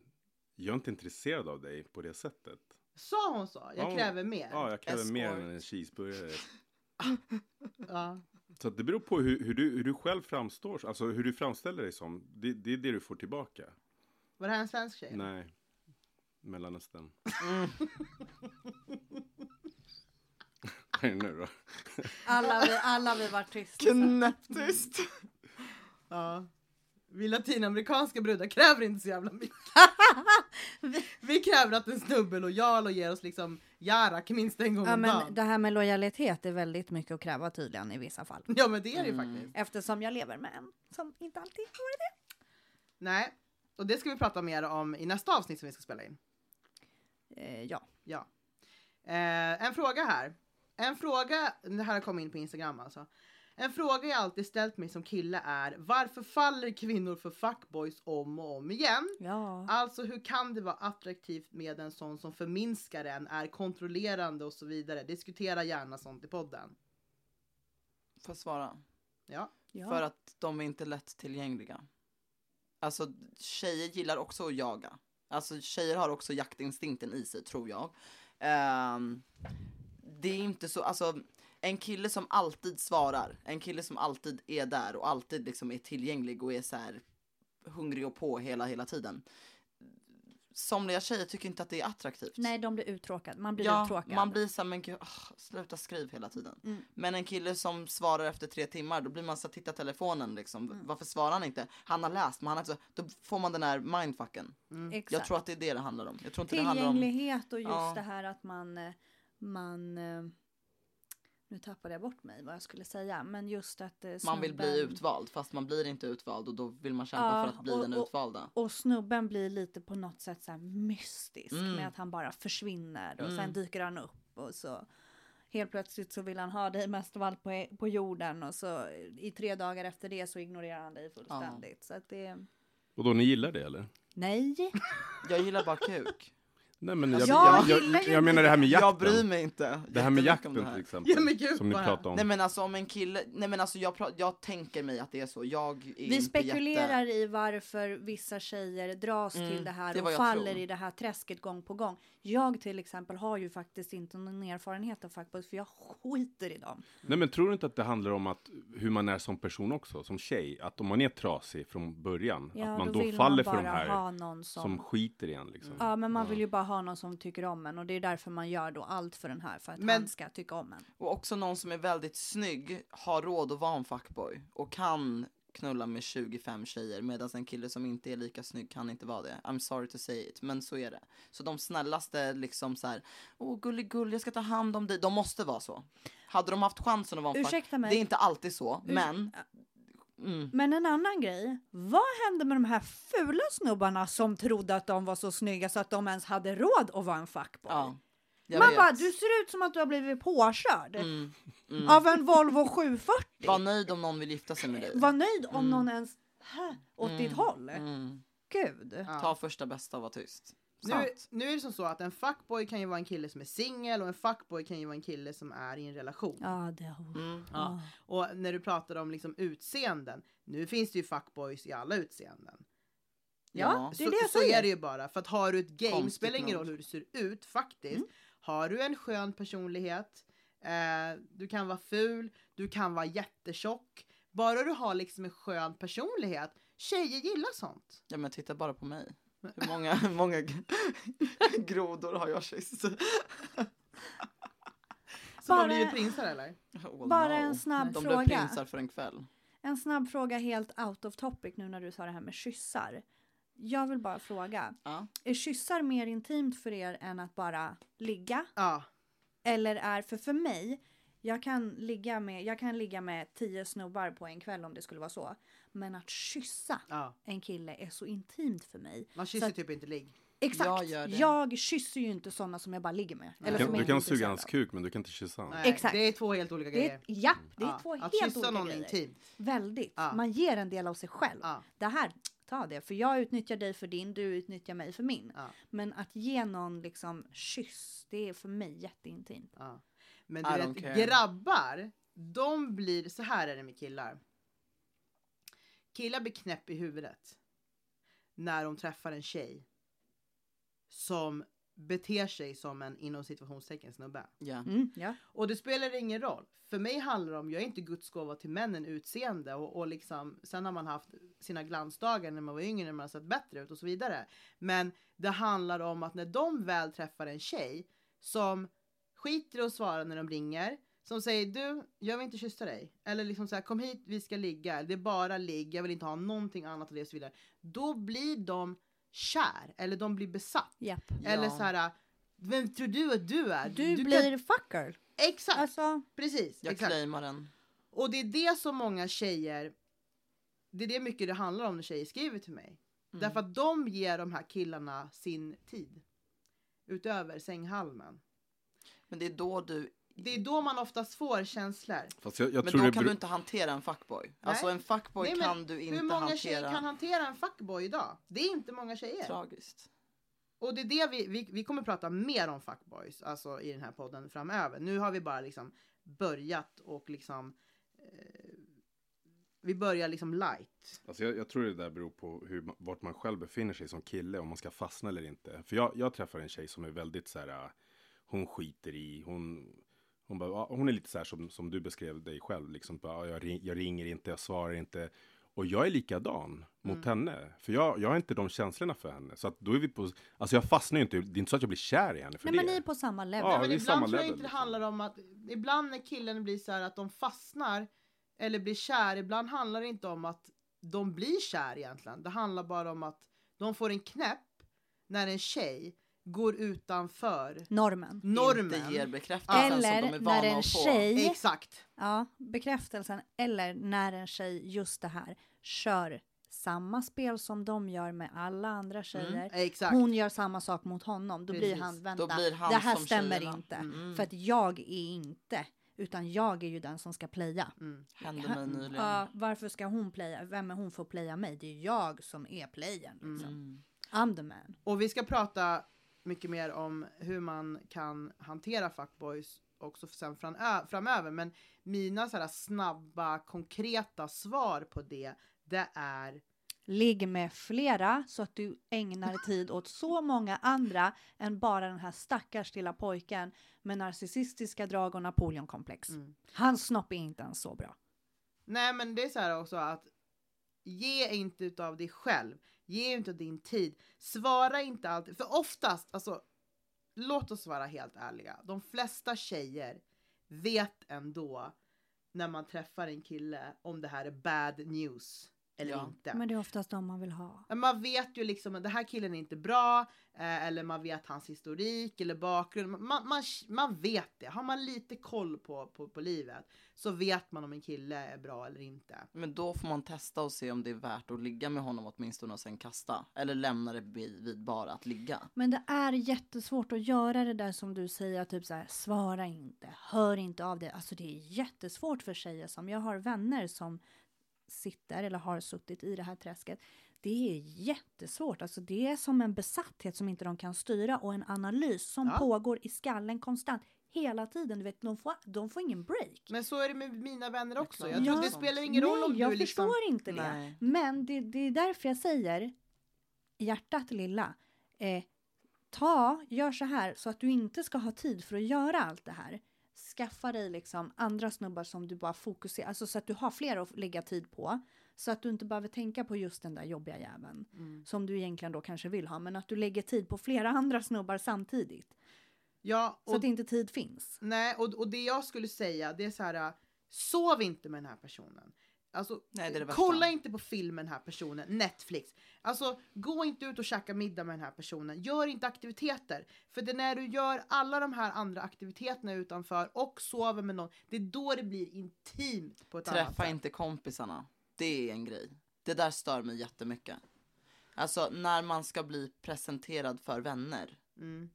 S3: jag är inte intresserad av dig på det sättet.
S1: Sa hon så? Jag
S3: Ja.
S1: kräver mer.
S3: Ja, jag kräver mer
S2: Escort.
S3: än en cheeseburgare. [LAUGHS]
S1: Ja.
S3: Så det beror på hur, hur, du, hur du själv framstår, alltså hur du framställer dig som. Det, det är det du får tillbaka.
S1: Var det här en svensk tjej?
S3: Nej, Mellanöstern.
S2: Mm. [LAUGHS] [LAUGHS]
S3: Det nu då?
S4: Alla vi, alla vi var tysta.
S2: Knäpptyst.
S1: Ja. Vi latinamerikanska brudar kräver inte så jävla mycket. [LAUGHS] Vi kräver att en snubbe är lojal och ger oss liksom jarak minst en gång
S4: Ja,
S1: om
S4: men
S1: dagen.
S4: det här med lojalitet är väldigt mycket att kräva tydligen i vissa fall.
S1: Ja men det är det ju
S2: Mm.
S1: faktiskt.
S4: Eftersom jag lever med en som inte alltid har det.
S1: Nej, och det ska vi prata mer om i nästa avsnitt som vi ska spela in.
S4: Eh, ja.
S1: Ja. Eh, en fråga här. En fråga, det här har kommit in på Instagram alltså. En fråga jag alltid ställt mig som kille är varför faller kvinnor för fuckboys om och om igen?
S4: Ja.
S1: Alltså hur kan det vara attraktivt med en sån som förminskar en, är kontrollerande och så vidare? Diskutera gärna sånt i podden.
S2: Får jag svara?
S1: Ja.
S4: ja.
S2: För att de är inte lättillgängliga. Alltså tjejer gillar också att jaga. Alltså tjejer har också jaktinstinkten i sig tror jag. Ehm, det är inte så, alltså en kille som alltid svarar, en kille som alltid är där och alltid liksom är tillgänglig och är så här hungrig och på hela, hela tiden. Somliga tjejer tycker inte att det är attraktivt.
S4: Nej, de blir uttråkade. Man blir
S2: Ja,
S4: uttråkad.
S2: man blir såhär, men gud, åh, sluta skriv hela tiden.
S4: Mm.
S2: Men en kille som svarar efter tre timmar, då blir man så här, titta telefonen liksom.
S4: Mm.
S2: Varför svarar han inte? Han har läst, men han har inte, då får man den här mindfucken.
S4: Exakt.
S2: Jag tror att det är det det handlar om. Jag tror inte det handlar om...
S4: Tillgänglighet och just
S2: Ja.
S4: det här att man, eh, man eh, nu tappade jag bort mig vad jag skulle säga, men just att eh,
S2: Man vill bli
S4: snubben-
S2: utvald, fast man blir inte utvald och då vill man kämpa
S4: Ja,
S2: för att bli
S4: och-
S2: den
S4: och-
S2: utvalda.
S4: Och snubben blir lite på något sätt så här mystisk
S2: Mm.
S4: med att han bara försvinner och
S2: Mm.
S4: sen dyker han upp och så helt plötsligt så vill han ha dig mest av allt på, på jorden och så i tre dagar efter det så ignorerar han dig fullständigt. Så att det,
S3: Och då ni gillar det eller?
S4: nej.
S2: Jag gillar bara kuk.
S3: Nej men jag,
S4: Ja,
S3: jag, jag, jag, menar det här med jakten.
S2: Jag bryr mig inte.
S3: Det här med jakten
S2: här.
S3: till exempel.
S1: Ge mig gud
S3: som ni pratade om.
S2: Nej men alltså om en kille, nej men alltså jag, jag tänker mig att det är så. Jag är
S4: Vi
S2: inte
S4: spekulerar
S2: jätte...
S4: i varför vissa tjejer dras
S2: Mm,
S4: till det här
S2: det
S4: och faller
S2: tror.
S4: i det här träsket gång på gång. Jag till exempel har ju faktiskt inte någon erfarenhet av fuckboys för jag skiter i dem.
S3: Nej men tror du inte att det handlar om att hur man är som person också, som tjej? Att om man är trasig från början,
S4: Ja,
S3: att man
S4: då,
S3: då, faller
S4: man
S3: för de här
S4: ha någon som...
S3: som skiter i en liksom.
S4: Ja, men man vill ju bara ha någon som tycker om en och det är därför man gör då allt för den här för att
S1: Men-
S4: han ska tycka om en.
S2: Och också någon som är väldigt snygg, har råd att vara en fuckboy och kan knulla med 25 tjejer medan en kille som inte är lika snygg kan inte vara det. I'm sorry to say it, men så är det. Så de snällaste liksom så här, åh gulligull, jag ska ta hand om dig. De måste vara så. Hade de haft chansen att vara en fuck,
S4: Ursäkta mig.
S2: det är inte alltid så,
S4: Urs-
S2: men mm,
S4: Men en annan grej, vad hände med de här fula snubbarna som trodde att de var så snygga så att de ens hade råd att vara en fuckboy?
S2: ja. Jag
S4: Man
S2: vet.
S4: bara, du ser ut som att du har blivit påkörd
S2: Mm, mm.
S4: av en Volvo 740.
S2: Var nöjd om någon vill gifta sig med dig.
S4: Var nöjd om
S2: Mm.
S4: någon ens hä, åt
S2: Mm,
S4: ditt håll.
S2: Mm.
S4: Gud.
S1: Ja.
S2: Ta första bästa och var tyst.
S1: Nu, nu är det som så att en fuckboy kan ju vara en kille som är singel och en fuckboy kan ju vara en kille som är i en relation.
S4: Ja, det...
S2: Mm.
S1: Ja. Och när du pratar om liksom utseenden, nu finns det ju fuckboys i alla utseenden.
S4: Ja, det är
S1: så,
S4: det jag
S1: så
S4: säger.
S1: är det ju bara. För att har du ett game,
S2: Konstigt
S1: spelar ingen roll hur du ser ut faktiskt.
S4: Mm.
S1: Har du en skön personlighet, eh, du kan vara ful, du kan vara jättetjock. Bara du har liksom en skön personlighet, tjejer gillar sånt.
S2: Ja men titta bara på mig. Hur många, [LAUGHS] hur många [LAUGHS] grodor har jag kysst?
S1: Som har
S4: Bara-
S1: blivit prinsar eller?
S2: Oh,
S4: Bara en snabb
S2: De
S4: fråga.
S2: blev prinsar för en kväll.
S4: En snabb fråga helt out of topic nu när du sa det här med kyssar. Jag vill bara fråga,
S2: Ja.
S4: är kyssar mer intimt för er än att bara ligga?
S1: Ja.
S4: Eller är, för för mig, jag kan ligga med, jag kan ligga med tio snubbar på en kväll om det skulle vara så. Men att kyssa
S1: ja.
S4: en kille är så intimt för mig.
S1: Man kysser
S4: att-
S1: typ inte ligg.
S4: Exakt.
S2: Jag gör det.
S4: Jag kysser ju inte sådana som jag bara ligger med. Eller
S3: Du
S4: som
S3: du kan suga hans kuk men du kan inte kyssa honom.
S4: Exakt.
S1: Det är två helt olika
S4: Det
S1: grejer.
S4: är, ja, det är
S1: Ja.
S4: två
S1: Att
S4: helt
S1: kyssa
S4: olika
S1: någon
S4: grejer.
S1: intimt.
S4: Väldigt.
S1: Ja.
S4: Man ger en del av sig själv.
S1: Ja.
S4: Det här, ta det. För jag utnyttjar dig för din, du utnyttjar mig för min.
S1: Ja.
S4: Men att ge någon liksom kyss, det är för mig jätteintimt.
S1: Ja. Men du vet, grabbar, de blir, så här är det med killar. Killar blir knäpp i huvudet när de träffar en tjej som beter sig som en inom situationstecken snubbe.
S2: Ja.
S4: Mm, ja.
S1: Och det spelar ingen roll. För mig handlar det om, jag är inte Guds gåva till männen utseende och, och liksom, sen har man haft sina glansdagar när man var yngre när man har sett bättre ut och så vidare. Men det handlar om att när de väl träffar en tjej som skiter i att svara när de ringer, som säger du, jag vill inte kyssa dig. Eller liksom så här, kom hit, vi ska ligga. Det är bara ligg, jag vill inte ha någonting annat av det och så vidare. Då blir de kär, eller de blir besatt.
S4: Japp.
S1: Eller
S2: Ja.
S1: så här, vem tror du att du är?
S4: Du,
S1: kan-
S4: blir fucker.
S1: Exakt!
S4: Alltså,
S1: Precis,
S2: Jag
S1: exakt.
S2: claimar den.
S1: Och det är det som många tjejer, det är det mycket det handlar om när tjejer skriver till mig.
S2: Mm.
S1: Därför att de ger de här killarna sin tid. Utöver sänghalmen.
S2: Men det är då du,
S1: Det är då man oftast får känslor.
S3: Fast jag, jag
S2: men
S3: tror
S2: då
S3: det
S2: kan du inte hantera en fuckboy. Alltså en fuckboy
S1: Nej,
S2: kan du inte
S1: Hur många
S2: hantera.
S1: tjejer kan hantera en fuckboy idag? Det är inte många tjejer.
S2: Tragiskt.
S1: Och det är det vi, vi, vi kommer prata mer om fuckboys alltså i den här podden framöver. Nu har vi bara liksom börjat och liksom eh, vi börjar liksom light.
S3: Alltså jag, jag tror det där beror på hur, vart man själv befinner sig som kille, om man ska fastna eller inte. För jag, jag träffar en tjej som är väldigt så här, hon skiter i, hon, hon, bara, hon är lite så här som, som du beskrev dig själv, liksom, bara, ja, jag, ring, jag ringer inte, jag svarar inte. Och jag är likadan mot henne, för jag, jag har inte de känslorna för henne. Så att då är vi på, alltså jag fastnar ju inte, det är inte så att jag blir kär i henne för
S4: nej
S3: det.
S4: men ni är på samma level.
S3: Ja,
S1: men ibland tror jag inte det
S3: liksom.
S1: handlar om att, ibland när killen blir så här att de fastnar eller blir kär, ibland handlar det inte om att de blir kär egentligen. Det handlar bara om att de får en knäpp när en tjej går utanför
S4: Normen.
S1: normen.
S2: Inte ger bekräftelsen som de
S4: Eller
S2: är vana
S4: när en
S2: att få.
S4: tjej,
S1: Exakt.
S4: ja, bekräftelsen, eller när en tjej, just det här, kör samma spel som de gör med alla andra tjejer.
S1: Exakt.
S4: Hon gör samma sak mot honom. Då blir
S1: Precis.
S4: han, vänta,
S2: Då blir han
S4: det här stämmer
S2: tjejerna.
S4: inte.
S2: Mm.
S4: För att jag är inte, utan jag är ju den som ska playa.
S1: Mm.
S2: Hände mig nyligen.
S4: Ja, varför ska hon playa? Vem är hon för att playa mig? Det är jag som är playern. Liksom.
S2: Mm.
S4: I'm the man.
S1: Och vi ska prata mycket mer om hur man kan hantera fuckboys också sen framöver. Men mina så snabba, konkreta svar på det, det är
S4: Ligg med flera så att du ägnar tid åt så många andra än bara den här stackars lilla pojken med narcissistiska drag och Napoleonkomplex.
S1: Mm.
S4: Hans snopp är inte ens så bra.
S1: Nej men det är så här också att ge inte utav dig själv. Ge inte din tid. Svara inte alltid. För oftast, alltså låt oss vara helt ärliga. De flesta tjejer vet ändå när man träffar en kille om det här är bad news eller
S2: Ja.
S1: inte.
S4: Men det är oftast de man vill ha.
S1: Men Man vet ju liksom att den här killen är inte bra, eh, eller man vet hans historik eller bakgrund. Man, man, man vet det. Har man lite koll på, på, på livet så vet man om en kille är bra eller inte.
S2: Men då får man testa och se om det är värt att ligga med honom åtminstone och sen kasta. Eller lämna det vid, vid bara att ligga.
S4: Men det är jättesvårt att göra det där som du säger, typ så här, svara inte, hör inte av dig. Alltså det är jättesvårt för tjejer som, jag har vänner som sitter eller har suttit i det här träsket. Det är jättesvårt, alltså det är som en besatthet som inte de kan styra och en analys som
S1: Ja.
S4: pågår i skallen konstant hela tiden. Du vet, de får, de får ingen break.
S1: Men så är det med mina vänner också. Jag tror
S4: Ja.
S1: det spelar ingen roll
S4: Nej,
S1: om
S4: jag
S1: du liksom...
S4: förstår inte det.
S2: Nej.
S4: Men det, det är därför jag säger hjärtat lilla. Eh, ta, gör så här så att du inte ska ha tid för att göra allt det här. Skaffa dig liksom andra snubbar som du bara fokuserar, alltså så att du har fler att lägga tid på. Så att du inte behöver tänka på just den där jobbiga jäveln.
S1: Mm.
S4: Som du egentligen då kanske vill ha. Men att du lägger tid på flera [LAUGHS] andra snubbar samtidigt.
S1: Ja,
S4: Så
S1: och,
S4: att inte tid finns.
S1: nej, och, och det jag skulle säga det är så här, äh, sov inte med den här personen. Alltså,
S2: Nej, det det
S1: kolla inte på film med den här personen, Netflix. Alltså, gå inte ut och käka middag med den här personen. Gör inte aktiviteter. För det är när du gör alla de här andra aktiviteterna utanför och sover med någon, det är då det blir intimt på ett annat
S2: Träffa
S1: sätt.
S2: inte kompisarna. Det är en grej. Det där stör mig jättemycket. Alltså när man ska bli presenterad för vänner.
S1: Mm.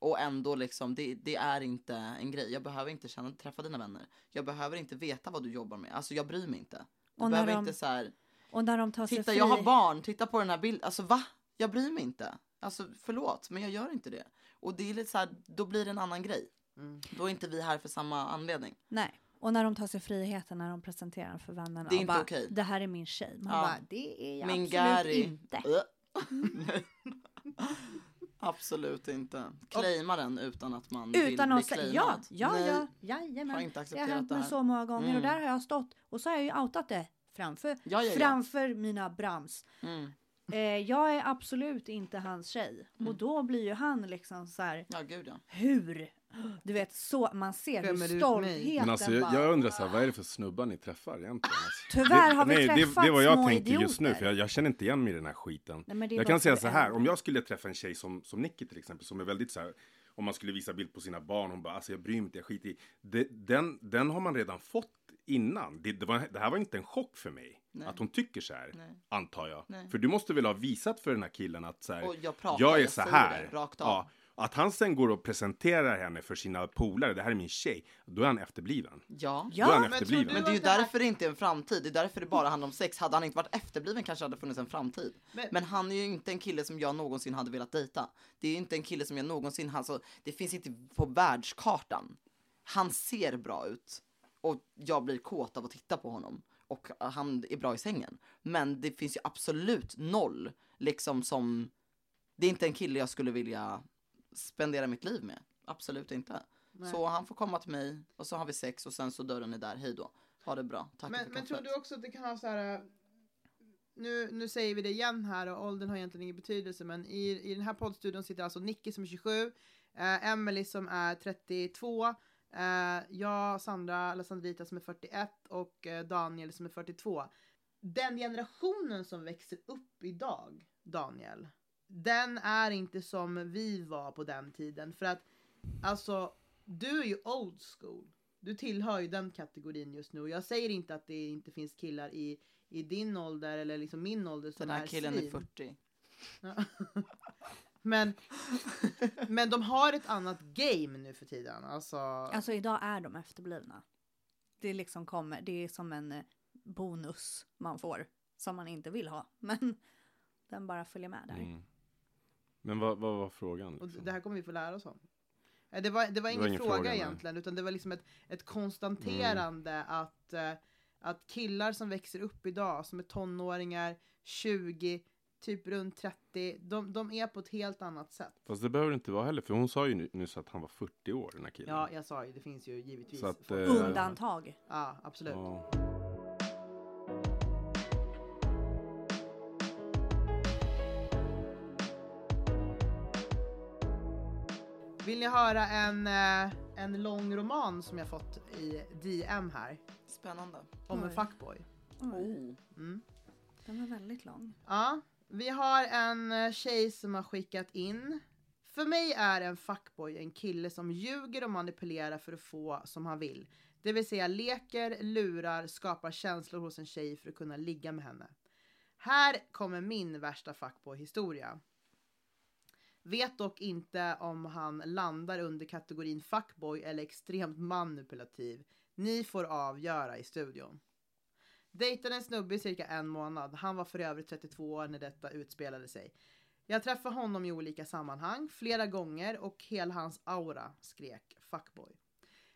S2: Och ändå liksom, det, det är inte en grej. Jag behöver inte känna, träffa dina vänner. Jag behöver inte veta vad du jobbar med. Alltså jag bryr mig inte. Du
S4: Och när
S2: behöver
S4: de-
S2: inte så här,
S4: Och när de tar sig
S2: titta
S4: fri...
S2: jag har barn, titta på den här bilden. Alltså va? Jag bryr mig inte. Alltså förlåt, men jag gör inte det. Och det är lite så här, då blir det en annan grej.
S1: Mm.
S2: Då är inte vi här för samma anledning.
S4: Nej. Och när de tar sig friheten när de presenterar för vännerna.
S2: Det är inte
S4: bara,
S2: okej.
S4: Det här är min tjej. Man
S2: Ja.
S4: bara, det är jag
S2: Min
S4: absolut
S2: Gary.
S4: inte. [LAUGHS]
S2: Absolut inte. Claima den utan att man
S4: Utan
S2: vill bli
S4: att ja,
S2: claimad.
S4: ja,
S2: Nej,
S4: ja, jajamän.
S2: har inte
S4: Det har
S2: accepterat
S4: hänt mig så många gånger och
S2: Mm.
S4: där har jag stått och så har jag ju outat det framför,
S2: Ja, ja, ja.
S4: framför mina brams.
S2: Mm.
S4: Eh, jag är absolut inte hans tjej
S2: Mm.
S4: och då blir ju han liksom så här,
S2: Ja, gud ja.
S4: hur? Du vet, så man ser
S1: Skämmer
S4: hur stoltheten
S3: Men alltså, jag, jag undrar så här, vad är det för snubbar ni träffar egentligen? Alltså?
S4: Tyvärr har vi
S3: nej, det,
S4: träffat
S3: det är vad jag
S4: små
S3: tänker just nu,
S4: idioter.
S3: för jag, jag känner inte igen mig i den här skiten.
S4: Nej, det
S3: Jag kan säga så här, om jag skulle träffa en tjej som, som Nicky till exempel, som är väldigt så här, om man skulle visa bild på sina barn, hon bara, alltså jag bryr mig inte, jag skiter i. Det, den, den har man redan fått innan. Det, det, var, det här var inte en chock för mig.
S2: Nej.
S3: Att hon tycker så här,
S2: Nej.
S3: antar jag.
S2: Nej.
S3: För du måste väl ha visat för den här killen att så här,
S2: jag pratar,
S3: jag är
S2: jag
S3: så här.
S2: det rakt av.
S3: Ja, att han sen går och presenterar henne för sina polare, det här är min tjej, då är han efterbliven.
S2: Ja.
S4: Ja,
S1: men
S3: efterbliven.
S2: Men det är ju därför det inte är en framtid. Det är därför det bara handlar om sex. Hade han inte varit efterbliven kanske det hade funnits en framtid.
S1: Men-
S2: Men han är ju inte en kille som jag någonsin hade velat dejta. Det är ju inte en kille som jag någonsin, alltså det finns inte på världskartan. Han ser bra ut och jag blir kåt av att titta på honom. Och han är bra i sängen. Men det finns ju absolut noll liksom som, det är inte en kille jag skulle vilja spendera mitt liv med. Absolut inte.
S1: Nej.
S2: Så han får komma till mig och så har vi sex och sen så dörren är där, hej då. Ha det bra, tack
S1: Men,
S2: för
S1: men tror du också att det kan ha så här... äh, Nu, nu säger vi det igen här och åldern har egentligen ingen betydelse men i, i den här poddstudion sitter alltså Nicky som är 27, eh, Emily som är 32, eh, jag, Sandra, eller Sandrita som är 41 och eh, Daniel som är 42. Den generationen som växer upp idag, Daniel, den är inte som vi var på den tiden. För att alltså, du är ju old school. Du tillhör ju den kategorin just nu. Jag säger inte att det inte finns killar i, i din ålder eller liksom min ålder som
S2: Den här
S1: är
S2: killen är
S1: svin.
S2: 40.
S1: Ja. [LAUGHS] men, men de har ett annat game nu för tiden. Alltså,
S4: Alltså idag är de efterblivna. Det liksom kommer, det är som en eh, bonus man får som man inte vill ha. Men den bara följer med där.
S3: Mm. Men vad, vad var frågan?
S1: och
S3: Liksom?
S1: det här kommer vi få lära oss om. Eh, Det var, det var ingen,
S3: ingen
S1: fråga,
S3: fråga,
S1: egentligen, utan det var liksom ett, ett konstaterande att, eh, att killar som växer upp idag, som är tonåringar, 20, typ runt 30, de, de är på ett helt annat sätt.
S3: Fast det behöver det inte vara heller, för hon sa ju ny- nyss att han var 40 år, den här killen.
S1: Ja, jag sa ju, det finns ju givetvis.
S3: Att, eh,
S4: Undantag.
S1: Ja, absolut.
S3: Ja.
S1: Vill ni höra en, eh, en lång roman som jag fått i DM här.
S2: Spännande.
S1: Om en fuckboy.
S4: Oj,
S2: Oh.
S1: Mm.
S4: den var väldigt lång.
S1: Ja, vi har en eh, tjej som har skickat in. För mig är en fuckboy en kille som ljuger och manipulerar för att få som han vill. Det vill säga leker, lurar, skapar känslor hos en tjej för att kunna ligga med henne. Här kommer min värsta fuckboy-historia. Vet dock inte om han landar under kategorin fuckboy eller extremt manipulativ. Ni får avgöra i studion. Dejtade en snubbe i cirka en månad. Han var för övrigt 32 år när detta utspelade sig. Jag träffade honom i olika sammanhang, flera gånger och hela hans aura skrek fuckboy.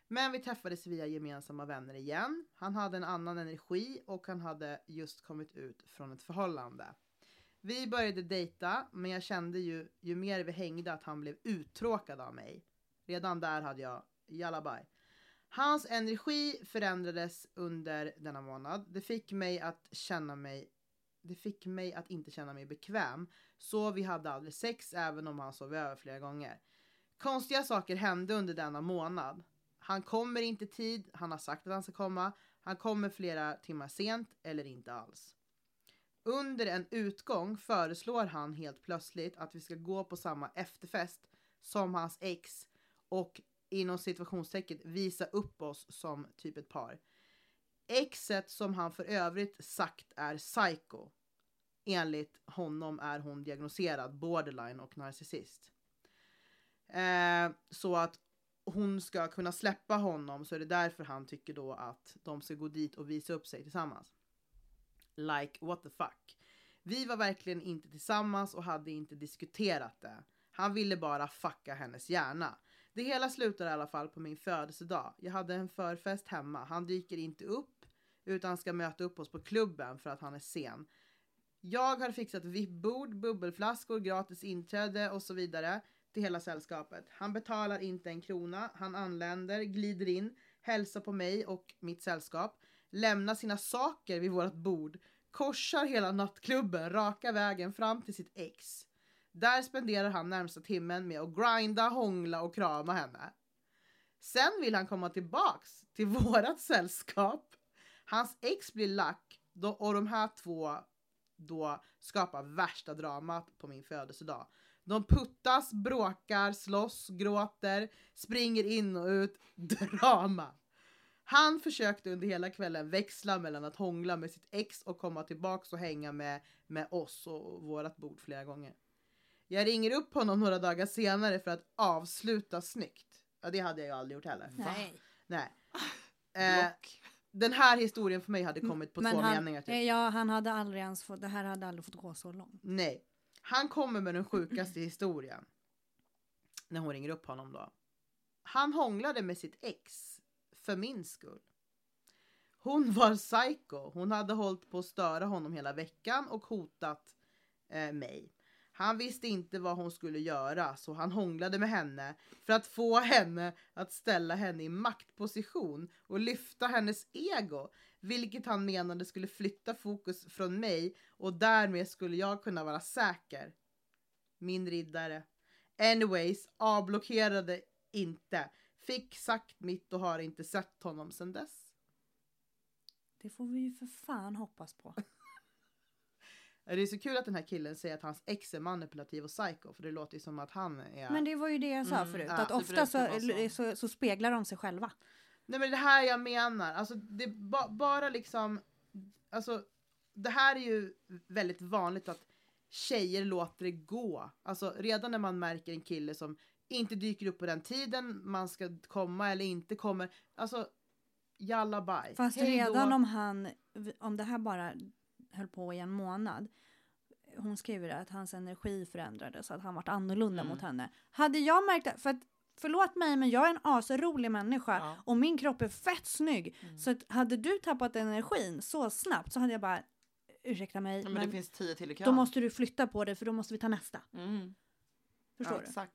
S1: Men vi träffades via gemensamma vänner igen. Han hade en annan energi och han hade just kommit ut från ett förhållande. Vi började dejta, men jag kände ju, ju mer vi hängde att han blev uttråkad av mig. Redan där hade jag jalabaj. Hans energi förändrades under denna månad. Det fick mig att känna mig det fick mig att inte känna mig bekväm. Så vi hade aldrig sex även om han sov över flera gånger. Konstiga saker hände under denna månad. Han kommer inte i tid, han har sagt att han ska komma. Han kommer flera timmar sent eller inte alls. Under en utgång föreslår han helt plötsligt att vi ska gå på samma efterfest som hans ex och inom situationstecken visa upp oss som typ ett par. Exet som han för övrigt sagt är psycho. Enligt honom är hon diagnoserad borderline och narcissist. Eh, så att hon ska kunna släppa honom så är det därför han tycker då att de ska gå dit och visa upp sig tillsammans. Like what the fuck. Vi var verkligen inte tillsammans och hade inte diskuterat det. Han ville bara fucka hennes hjärna. Det hela slutar i alla fall på min födelsedag. Jag hade en förfest hemma. Han dyker inte upp utan ska möta upp oss på klubben för att han är sen. Jag har fixat vippbord, bubbelflaskor, gratis inträde och så vidare till hela sällskapet. Han betalar inte en krona. Han anländer, glider in, hälsar på mig och mitt sällskap, lämnar sina saker vid vårt bord, korsar hela nattklubben raka vägen fram till sitt ex. Där spenderar han närmsta timmen med att grinda, hångla och krama henne. Sen vill han komma tillbaks till [LAUGHS] vårat sällskap. Hans ex blir lack då, och de här två då skapar värsta dramat på min födelsedag. De puttas, bråkar, slåss, gråter, springer in och ut. [LAUGHS] Drama! Han försökte under hela kvällen växla mellan att hångla med sitt ex och komma tillbaks och hänga med, med oss och vårat bord flera gånger. Jag ringer upp honom några dagar senare för att avsluta snyggt. Ja, det hade jag ju aldrig gjort heller.
S4: Nej.
S1: Nej. Eh,
S2: Block.
S1: den här historien för mig hade kommit på två
S4: han,
S1: meningar. Typ.
S4: eh, Ja, han hade aldrig ens fått, det här hade aldrig fått gå så långt.
S1: Nej. Han kommer med den sjukaste historien. När hon ringer upp honom då. Han hånglade med sitt ex. För min skull. Hon var psycho. Hon hade hållit på att störa honom hela veckan och hotat eh, mig. Han visste inte vad hon skulle göra så han hånglade med henne för att få henne att ställa henne i maktposition och lyfta hennes ego. Vilket han menade skulle flytta fokus från mig och därmed skulle jag kunna vara säker. Min riddare. Anyways, avblockerade inte. Fick sagt mitt och har inte sett honom sedan dess.
S4: Det får vi ju för fan hoppas på. [LAUGHS]
S1: Det är så kul att den här killen säger att hans ex är manipulativ och psycho för det låter ju som att han är...
S4: Men det var ju det jag sa
S2: Mm,
S4: förut,
S1: ja,
S4: att ofta så,
S2: så.
S4: så. Speglar de sig själva.
S1: Nej men det här jag menar, alltså det är ba bara liksom, alltså det här är ju väldigt vanligt att tjejer låter det gå. Alltså redan när man märker en kille som inte dyker upp på den tiden man ska komma eller inte kommer, alltså jalla bye.
S4: Fast
S1: Hej då.
S4: redan om han, om det här bara höll på i en månad. Hon skriver att hans energi förändrades, att han vart annorlunda
S2: Mm.
S4: mot henne. Hade jag märkt det, för att förlåt mig men jag är en asrolig människa
S2: Ja.
S4: och min kropp är fett snygg.
S2: Mm.
S4: Så att hade du tappat energin så snabbt så hade jag bara ursäkta mig
S2: Ja, men,
S4: men,
S2: det finns tio till i kön.
S4: då måste du flytta på det för då måste vi ta nästa.
S2: Mm.
S4: Förstår
S2: ja,
S4: du?
S2: Exakt.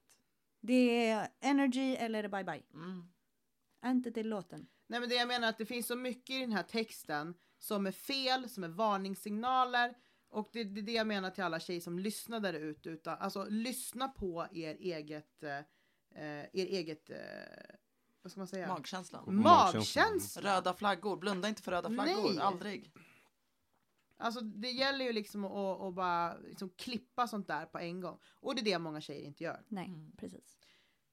S4: Det är energy eller bye bye.
S2: Mm.
S4: Är inte till låten.
S1: Nej men det jag menar är att det finns så mycket i den här texten som är fel, som är varningssignaler. Och det är det, är det jag menar till alla tjejer som lyssnar där ute. Utan, alltså lyssna på er eget, eh, er eget, eh, vad ska man säga?
S2: Magkänslan.
S1: Magkänsla.
S2: Röda flaggor, blunda inte för röda flaggor,
S1: Nej.
S2: aldrig.
S1: Alltså det gäller ju liksom att, att bara liksom klippa sånt där på en gång. Och det är det många tjejer inte gör.
S4: Nej,
S2: Mm.
S4: precis.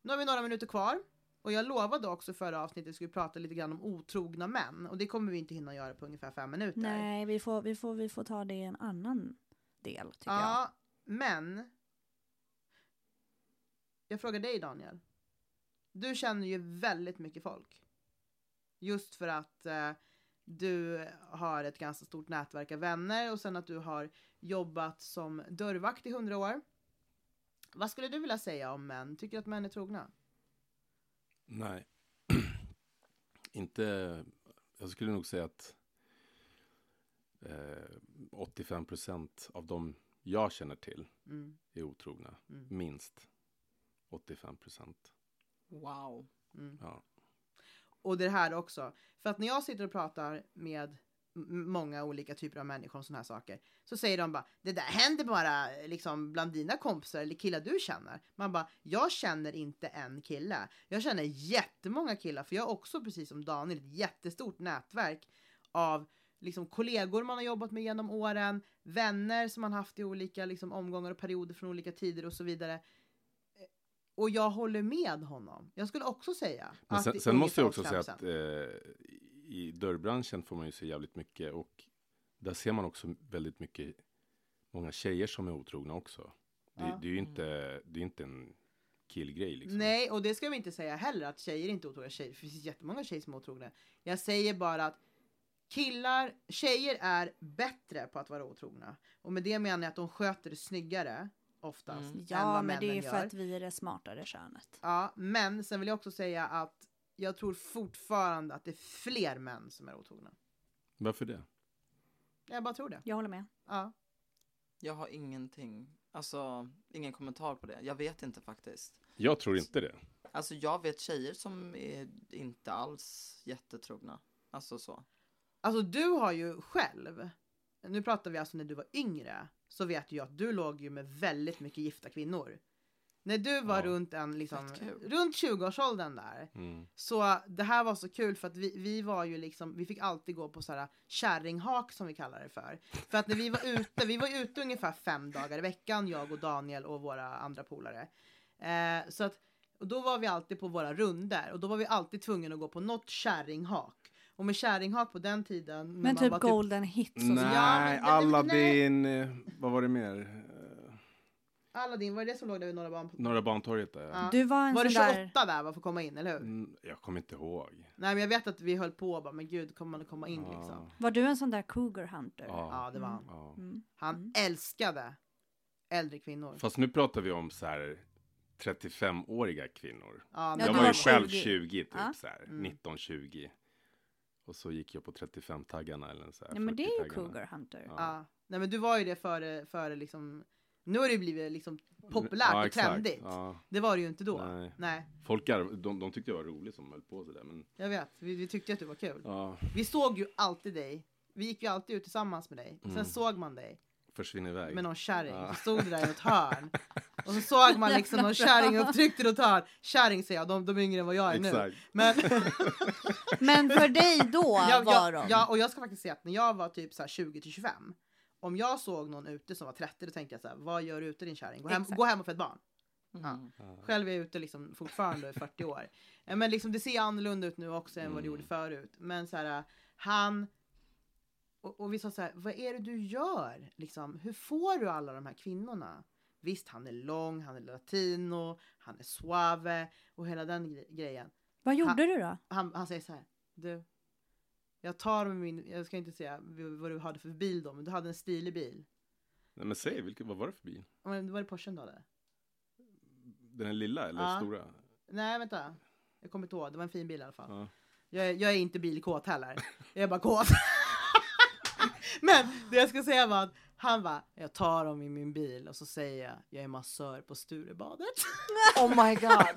S1: Nu har vi några minuter kvar. Och jag lovade också förra avsnittet att vi skulle prata lite grann om otrogna män. Och det kommer vi inte hinna göra på ungefär fem minuter.
S4: Nej, vi får, vi, får, vi får ta det i en annan del, tycker jag.
S1: Ja, men. Jag frågar dig Daniel. Du känner ju väldigt mycket folk. Just för att eh, du har ett ganska stort nätverk av vänner och sen att du har jobbat som dörrvakt i hundra år. Vad skulle du vilja säga om män? Tycker du att män är trogna?
S3: Nej. [CLEARS THROAT] inte, jag skulle nog säga att eh, 85 procent av dem jag känner till
S1: Mm,
S3: är otrogna.
S1: mm,
S3: Minst 85 procent.
S2: Wow.
S1: mm.
S3: Ja.
S1: Och det här också. För att när jag sitter och pratar med många olika typer av människor om sådana här saker så säger de bara det där händer bara liksom bland dina kompisar eller killar du känner. Man bara jag känner inte en kille. Jag känner jättemånga killar för jag har också precis som Daniel ett jättestort nätverk av liksom kollegor man har jobbat med genom åren, vänner som man haft i olika liksom, omgångar och perioder från olika tider och så vidare. Och jag håller med honom. Jag skulle också säga
S3: Men sen, sen måste jag också säga
S1: 85%.
S3: att eh, i dörrbranschen får man ju se jävligt mycket och där ser man också väldigt mycket många tjejer som är otrogna också. Det,
S1: Ja.
S3: det är ju inte, det är inte en killgrej liksom.
S1: Nej, och det ska vi inte säga heller att tjejer inte är otrogna. Tjejer, det finns jättemånga tjejer som är otrogna. Jag säger bara att killar, tjejer är bättre på att vara otrogna. Och med det menar jag att de sköter det snyggare oftast
S2: Mm.
S1: än
S4: Ja,
S1: vad
S4: men det är för
S1: gör.
S4: att vi är det smartare könet.
S1: Ja, men sen vill jag också säga att jag tror fortfarande att det är fler män som är otrogna.
S3: Varför det?
S1: Jag bara tror det.
S4: Jag håller med.
S1: Ja.
S2: Jag har ingenting, alltså ingen kommentar på det. Jag vet inte faktiskt.
S3: Jag tror inte det.
S2: Alltså jag vet tjejer som är inte alls jättetrogna. Alltså så.
S1: Alltså du har ju själv, nu pratar vi alltså när du var yngre, så vet jag att du låg ju med väldigt mycket gifta kvinnor. När du var
S3: Ja.
S1: runt en liksom, runt 20-årsåldern där.
S3: Mm.
S1: Så det här var så kul för att vi, vi var ju liksom, vi fick alltid gå på så här kärringhak som vi kallar det för. För att när vi var ute, vi var ute ungefär fem dagar i veckan, jag och Daniel och våra andra polare. Eh, så att, och då var vi alltid på våra runder och då var vi alltid tvungna att gå på något kärringhak. Och med kärringhak på den tiden. när
S4: Men
S1: man
S4: typ
S1: var
S4: golden hits och så.
S3: Nej,
S1: Ja,
S3: Aladdin, eh, vad var det mer?
S1: Aladdin, var det det som låg där vid Norra Ban?
S3: Norra Bantorget där.
S1: Ja.
S4: Du var en
S1: Var det
S4: sån
S1: 28
S4: där...
S1: där, var för att komma in, eller hur?
S3: Mm, jag kommer inte ihåg.
S1: Nej men jag vet att vi höll på och bara, men gud, kommer man att komma in liksom?
S3: Ja.
S4: Var du en sån där cougar hunter?
S3: Ja.
S1: Ja, det var han.
S3: Ja.
S4: Mm.
S1: Han
S4: Mm.
S1: älskade äldre kvinnor.
S3: Fast nu pratar vi om så här 35-åriga kvinnor.
S1: Ja,
S4: Ja,
S3: jag var ju själv
S4: 20.
S3: 20, typ
S4: Ja.
S3: så här,
S1: Mm.
S3: 19-20. Och så gick jag på 35-taggarna eller så här,
S4: Ja, men det är ju
S3: 40-taggarna.
S4: cougar hunter.
S3: Ja.
S1: Ja. Nej men du var ju det före, före liksom, nu har det blivit liksom populärt
S3: Ja,
S1: och trendigt.
S3: Ja.
S1: Det var det ju inte då.
S3: Nej.
S1: Nej,
S3: Folk är, de, de tyckte jag var rolig som höll på sådär. Men
S1: jag vet. Vi, vi tyckte att du var kul.
S3: ja,
S1: Vi såg ju alltid dig. Vi gick ju alltid ut tillsammans med dig. Sen
S3: Mm.
S1: såg man dig
S3: försvinner iväg.
S1: med någon kärring.
S3: Ja.
S1: Så stod där i ett hörn. [LAUGHS] Och så såg man liksom någon kärring upptryckt i något hörn. Kärring säger jag, de, de är yngre än vad jag är nu.
S3: Exakt.
S1: Men [LAUGHS]
S4: Men för dig då
S1: ja,
S4: var de...
S1: ja, och jag ska faktiskt säga att när jag var typ så här 20 till 25. Om jag såg någon ute som var 30 då tänkte jag så här, vad gör du ute din kärring? Gå hem,
S4: Exakt.
S1: gå hem och få ett barn.
S2: Mm.
S3: Ja.
S1: Själv är jag ute liksom fortfarande i 40 år. Eh, Men liksom det ser annorlunda ut nu också än vad det
S3: Mm.
S1: gjorde förut. Men så här, han... Och, och vi sa så här, vad är det du gör? Liksom, hur får du alla de här kvinnorna? Visst, han är lång, han är latino, han är suave och hela den gre- grejen.
S4: Vad gjorde du då?
S1: Han, han säger så här, du, jag tar min, jag ska inte säga vad du hade för bil då, men du hade en stilig bil.
S3: Nej, men säg, vilken, vad var det för bil?
S1: Men var det Porschen du hade?
S3: Den är lilla eller
S1: Ja.
S3: stora?
S1: Nej, vänta. Jag kommer inte ihåg, det var en fin bil i alla fall.
S3: Ja.
S1: Jag, är- jag är inte bilkåt heller. [LAUGHS] Jag är bara kåt. Men det jag ska säga var att han bara, jag tar dem i min bil och så säger jag, jag är massör på Sturebadet. [LAUGHS]
S2: Oh my god.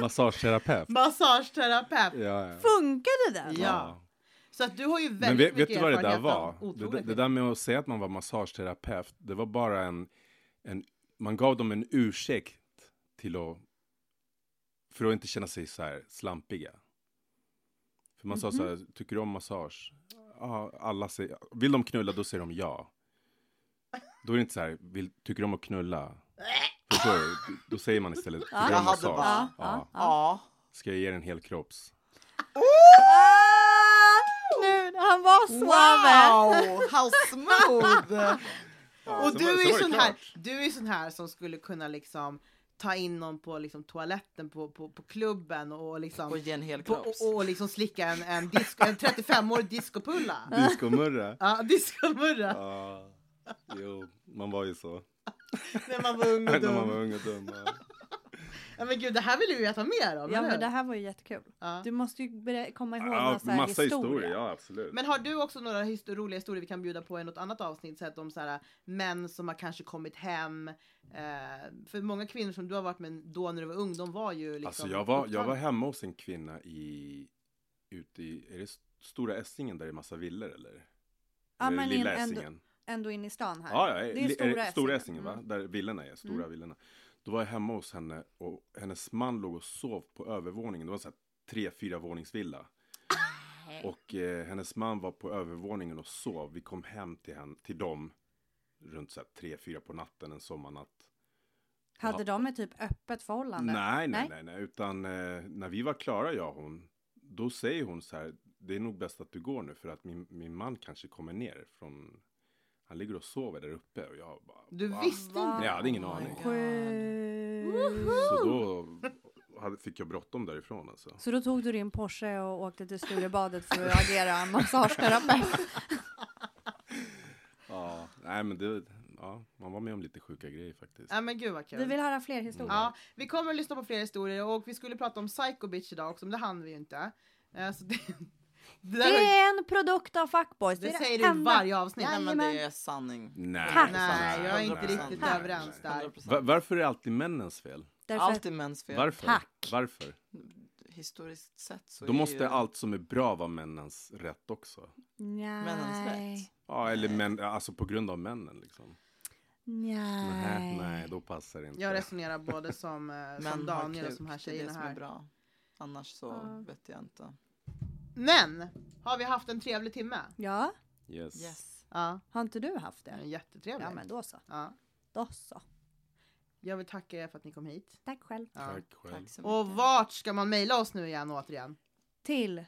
S3: Massageterapeut.
S1: Massageterapeut.
S3: Ja, ja.
S4: Funkade det?
S1: Ja. Så att du har ju väldigt
S3: Men vet, vet du vad det där var? Det, det, det där med att säga att man var massageterapeut, det var bara en, en man gav dem en ursäkt till att för att inte känna sig så här slampiga. För man sa så här, tycker du om massage? Ja, alla säger, vill de knulla då säger de ja. Då är det inte så här, vill, tycker du om att knulla? Förstår du? Då säger man istället, du
S2: Jag hade bara-
S3: Ja.
S2: Ja.
S3: Ska jag ge dig en hel kropps?
S4: Ah, nu, han var suave.
S2: Wow, how smooth!
S3: Ja,
S1: Och du är sån här, du är sån här som skulle kunna liksom ta in någon på liksom toaletten på, på, på klubben och liksom
S2: Och ge en hel
S1: på, och, och liksom slicka en, en, disco, en 35-årig discopulla. [LAUGHS]
S3: Discomurra.
S1: Ja, discomurra.
S3: Ja, jo, man var ju så.
S1: När man var ung och [LAUGHS]
S3: När man var
S1: dum.
S3: ung och dum. Ja.
S1: Ja, men gud, det här vill vi ju veta mer om.
S4: Ja
S1: eller
S4: men det här var ju jättekul.
S1: Ja.
S4: Du måste ju komma ihåg
S3: Ja,
S4: några så här
S3: massa
S4: historia.
S3: historier, ja absolut.
S1: Men har du också några his- roliga historier vi kan bjuda på i något annat avsnitt? Så att om så här, män som har kanske kommit hem. Eh, för många kvinnor som du har varit med då när du var ung, de var ju liksom
S3: Alltså jag var, jag var hemma hos en kvinna i, ute i, är det Stora Essingen där det är massa villor eller?
S4: Ja,
S3: eller
S4: men
S3: Lilla
S4: in- ändå-
S3: Essingen?
S4: Ändå in i stan här.
S3: Ja, ja,
S4: det är stora, Essingen.
S3: Essingen va?
S4: Mm.
S3: Där villorna är, stora villorna. Då var jag hemma hos henne och hennes man låg och sov på övervåningen. Det var så här tre, fyra våningsvilla. Och eh, hennes man var på övervåningen och sov. Vi kom hem till, henne, till dem runt så här tre, fyra på natten en sommarnatt.
S4: Hade
S3: Ja.
S4: de ett typ öppet förhållande?
S3: Nej, Nej.
S4: nej,
S3: nej, utan eh, när vi var klara, jag och hon, då säger hon så här, det är nog bäst att du går nu för att min, min man kanske kommer ner från, han ligger och sover där uppe och jag bara,
S1: Du
S3: "Va?"
S1: visste inte?
S3: Jag hade ingen
S2: Oh
S3: aning. Så då hade, fick jag bråttom därifrån alltså.
S4: Så då tog du din Porsche och åkte till Sturebadet för att agera [LAUGHS] massageterapeut?
S3: Ja, nej men det, ja, man var med om lite sjuka grejer faktiskt.
S1: Ja men gud vad kul.
S4: Vi vill höra fler historier.
S1: Ja, vi kommer att lyssna på fler historier och vi skulle prata om Psycho Bitch idag också, men det hann vi ju inte. Eh, så det, det,
S4: Det
S1: var,
S4: är en produkt av fuckboys.
S1: det
S4: är
S1: säger du i
S4: enda-
S1: varje avsnitt.
S2: Nej men det är sanning.
S3: Nej,
S4: Tack.
S1: Nej, jag är inte
S2: 100%.
S1: riktigt
S3: Nej,
S1: överens där.
S2: 100%.
S3: Va- varför är det alltid männens fel?
S4: Därför att-
S2: Alltid mäns fel.
S3: Varför?
S4: Tack.
S3: Varför?
S2: Historiskt sett så
S3: Då
S2: är
S3: måste
S2: ju...
S3: allt som är bra vara männens rätt också.
S2: Männens
S4: Nej.
S2: rätt.
S3: Ja, eller män, alltså på grund av männen liksom. Nej,
S4: Nej.
S3: nej, då passar det inte.
S1: Jag resonerar både som, eh, som Daniel och som här
S2: det är det
S1: tjejerna
S2: som är
S1: här.
S2: bra. Annars så
S4: Ja.
S2: vet jag inte.
S1: Men, har vi haft en trevlig timme?
S4: Ja,
S3: Yes.
S2: Yes.
S1: Ja,
S4: har inte du haft det?
S1: en jättetrevlig.
S4: Ja men då så.
S1: Ja.
S4: Då så.
S1: Jag vill tacka er för att ni kom hit.
S4: Tack själv.
S1: Ja.
S3: Tack själv.
S2: Tack så
S1: Och vart ska man mejla oss nu igen återigen?
S4: Till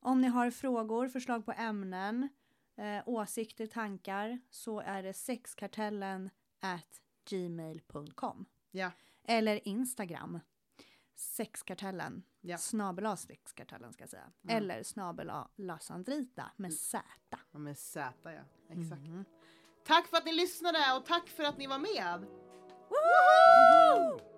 S4: om ni har frågor, förslag på ämnen, eh, åsikter, tankar så är det sexkartellen at gmail.com.
S1: Ja.
S4: Eller Instagram. Sexkartellen.
S1: Ja.
S4: Snabel A sexkartellen ska jag säga.
S1: Mm.
S4: Eller snabel A Lasandrita med Z.
S1: Ja, Med Z ja, exakt.
S4: Mhm.
S1: Tack för att ni lyssnade och tack för att ni var med!
S4: Woho!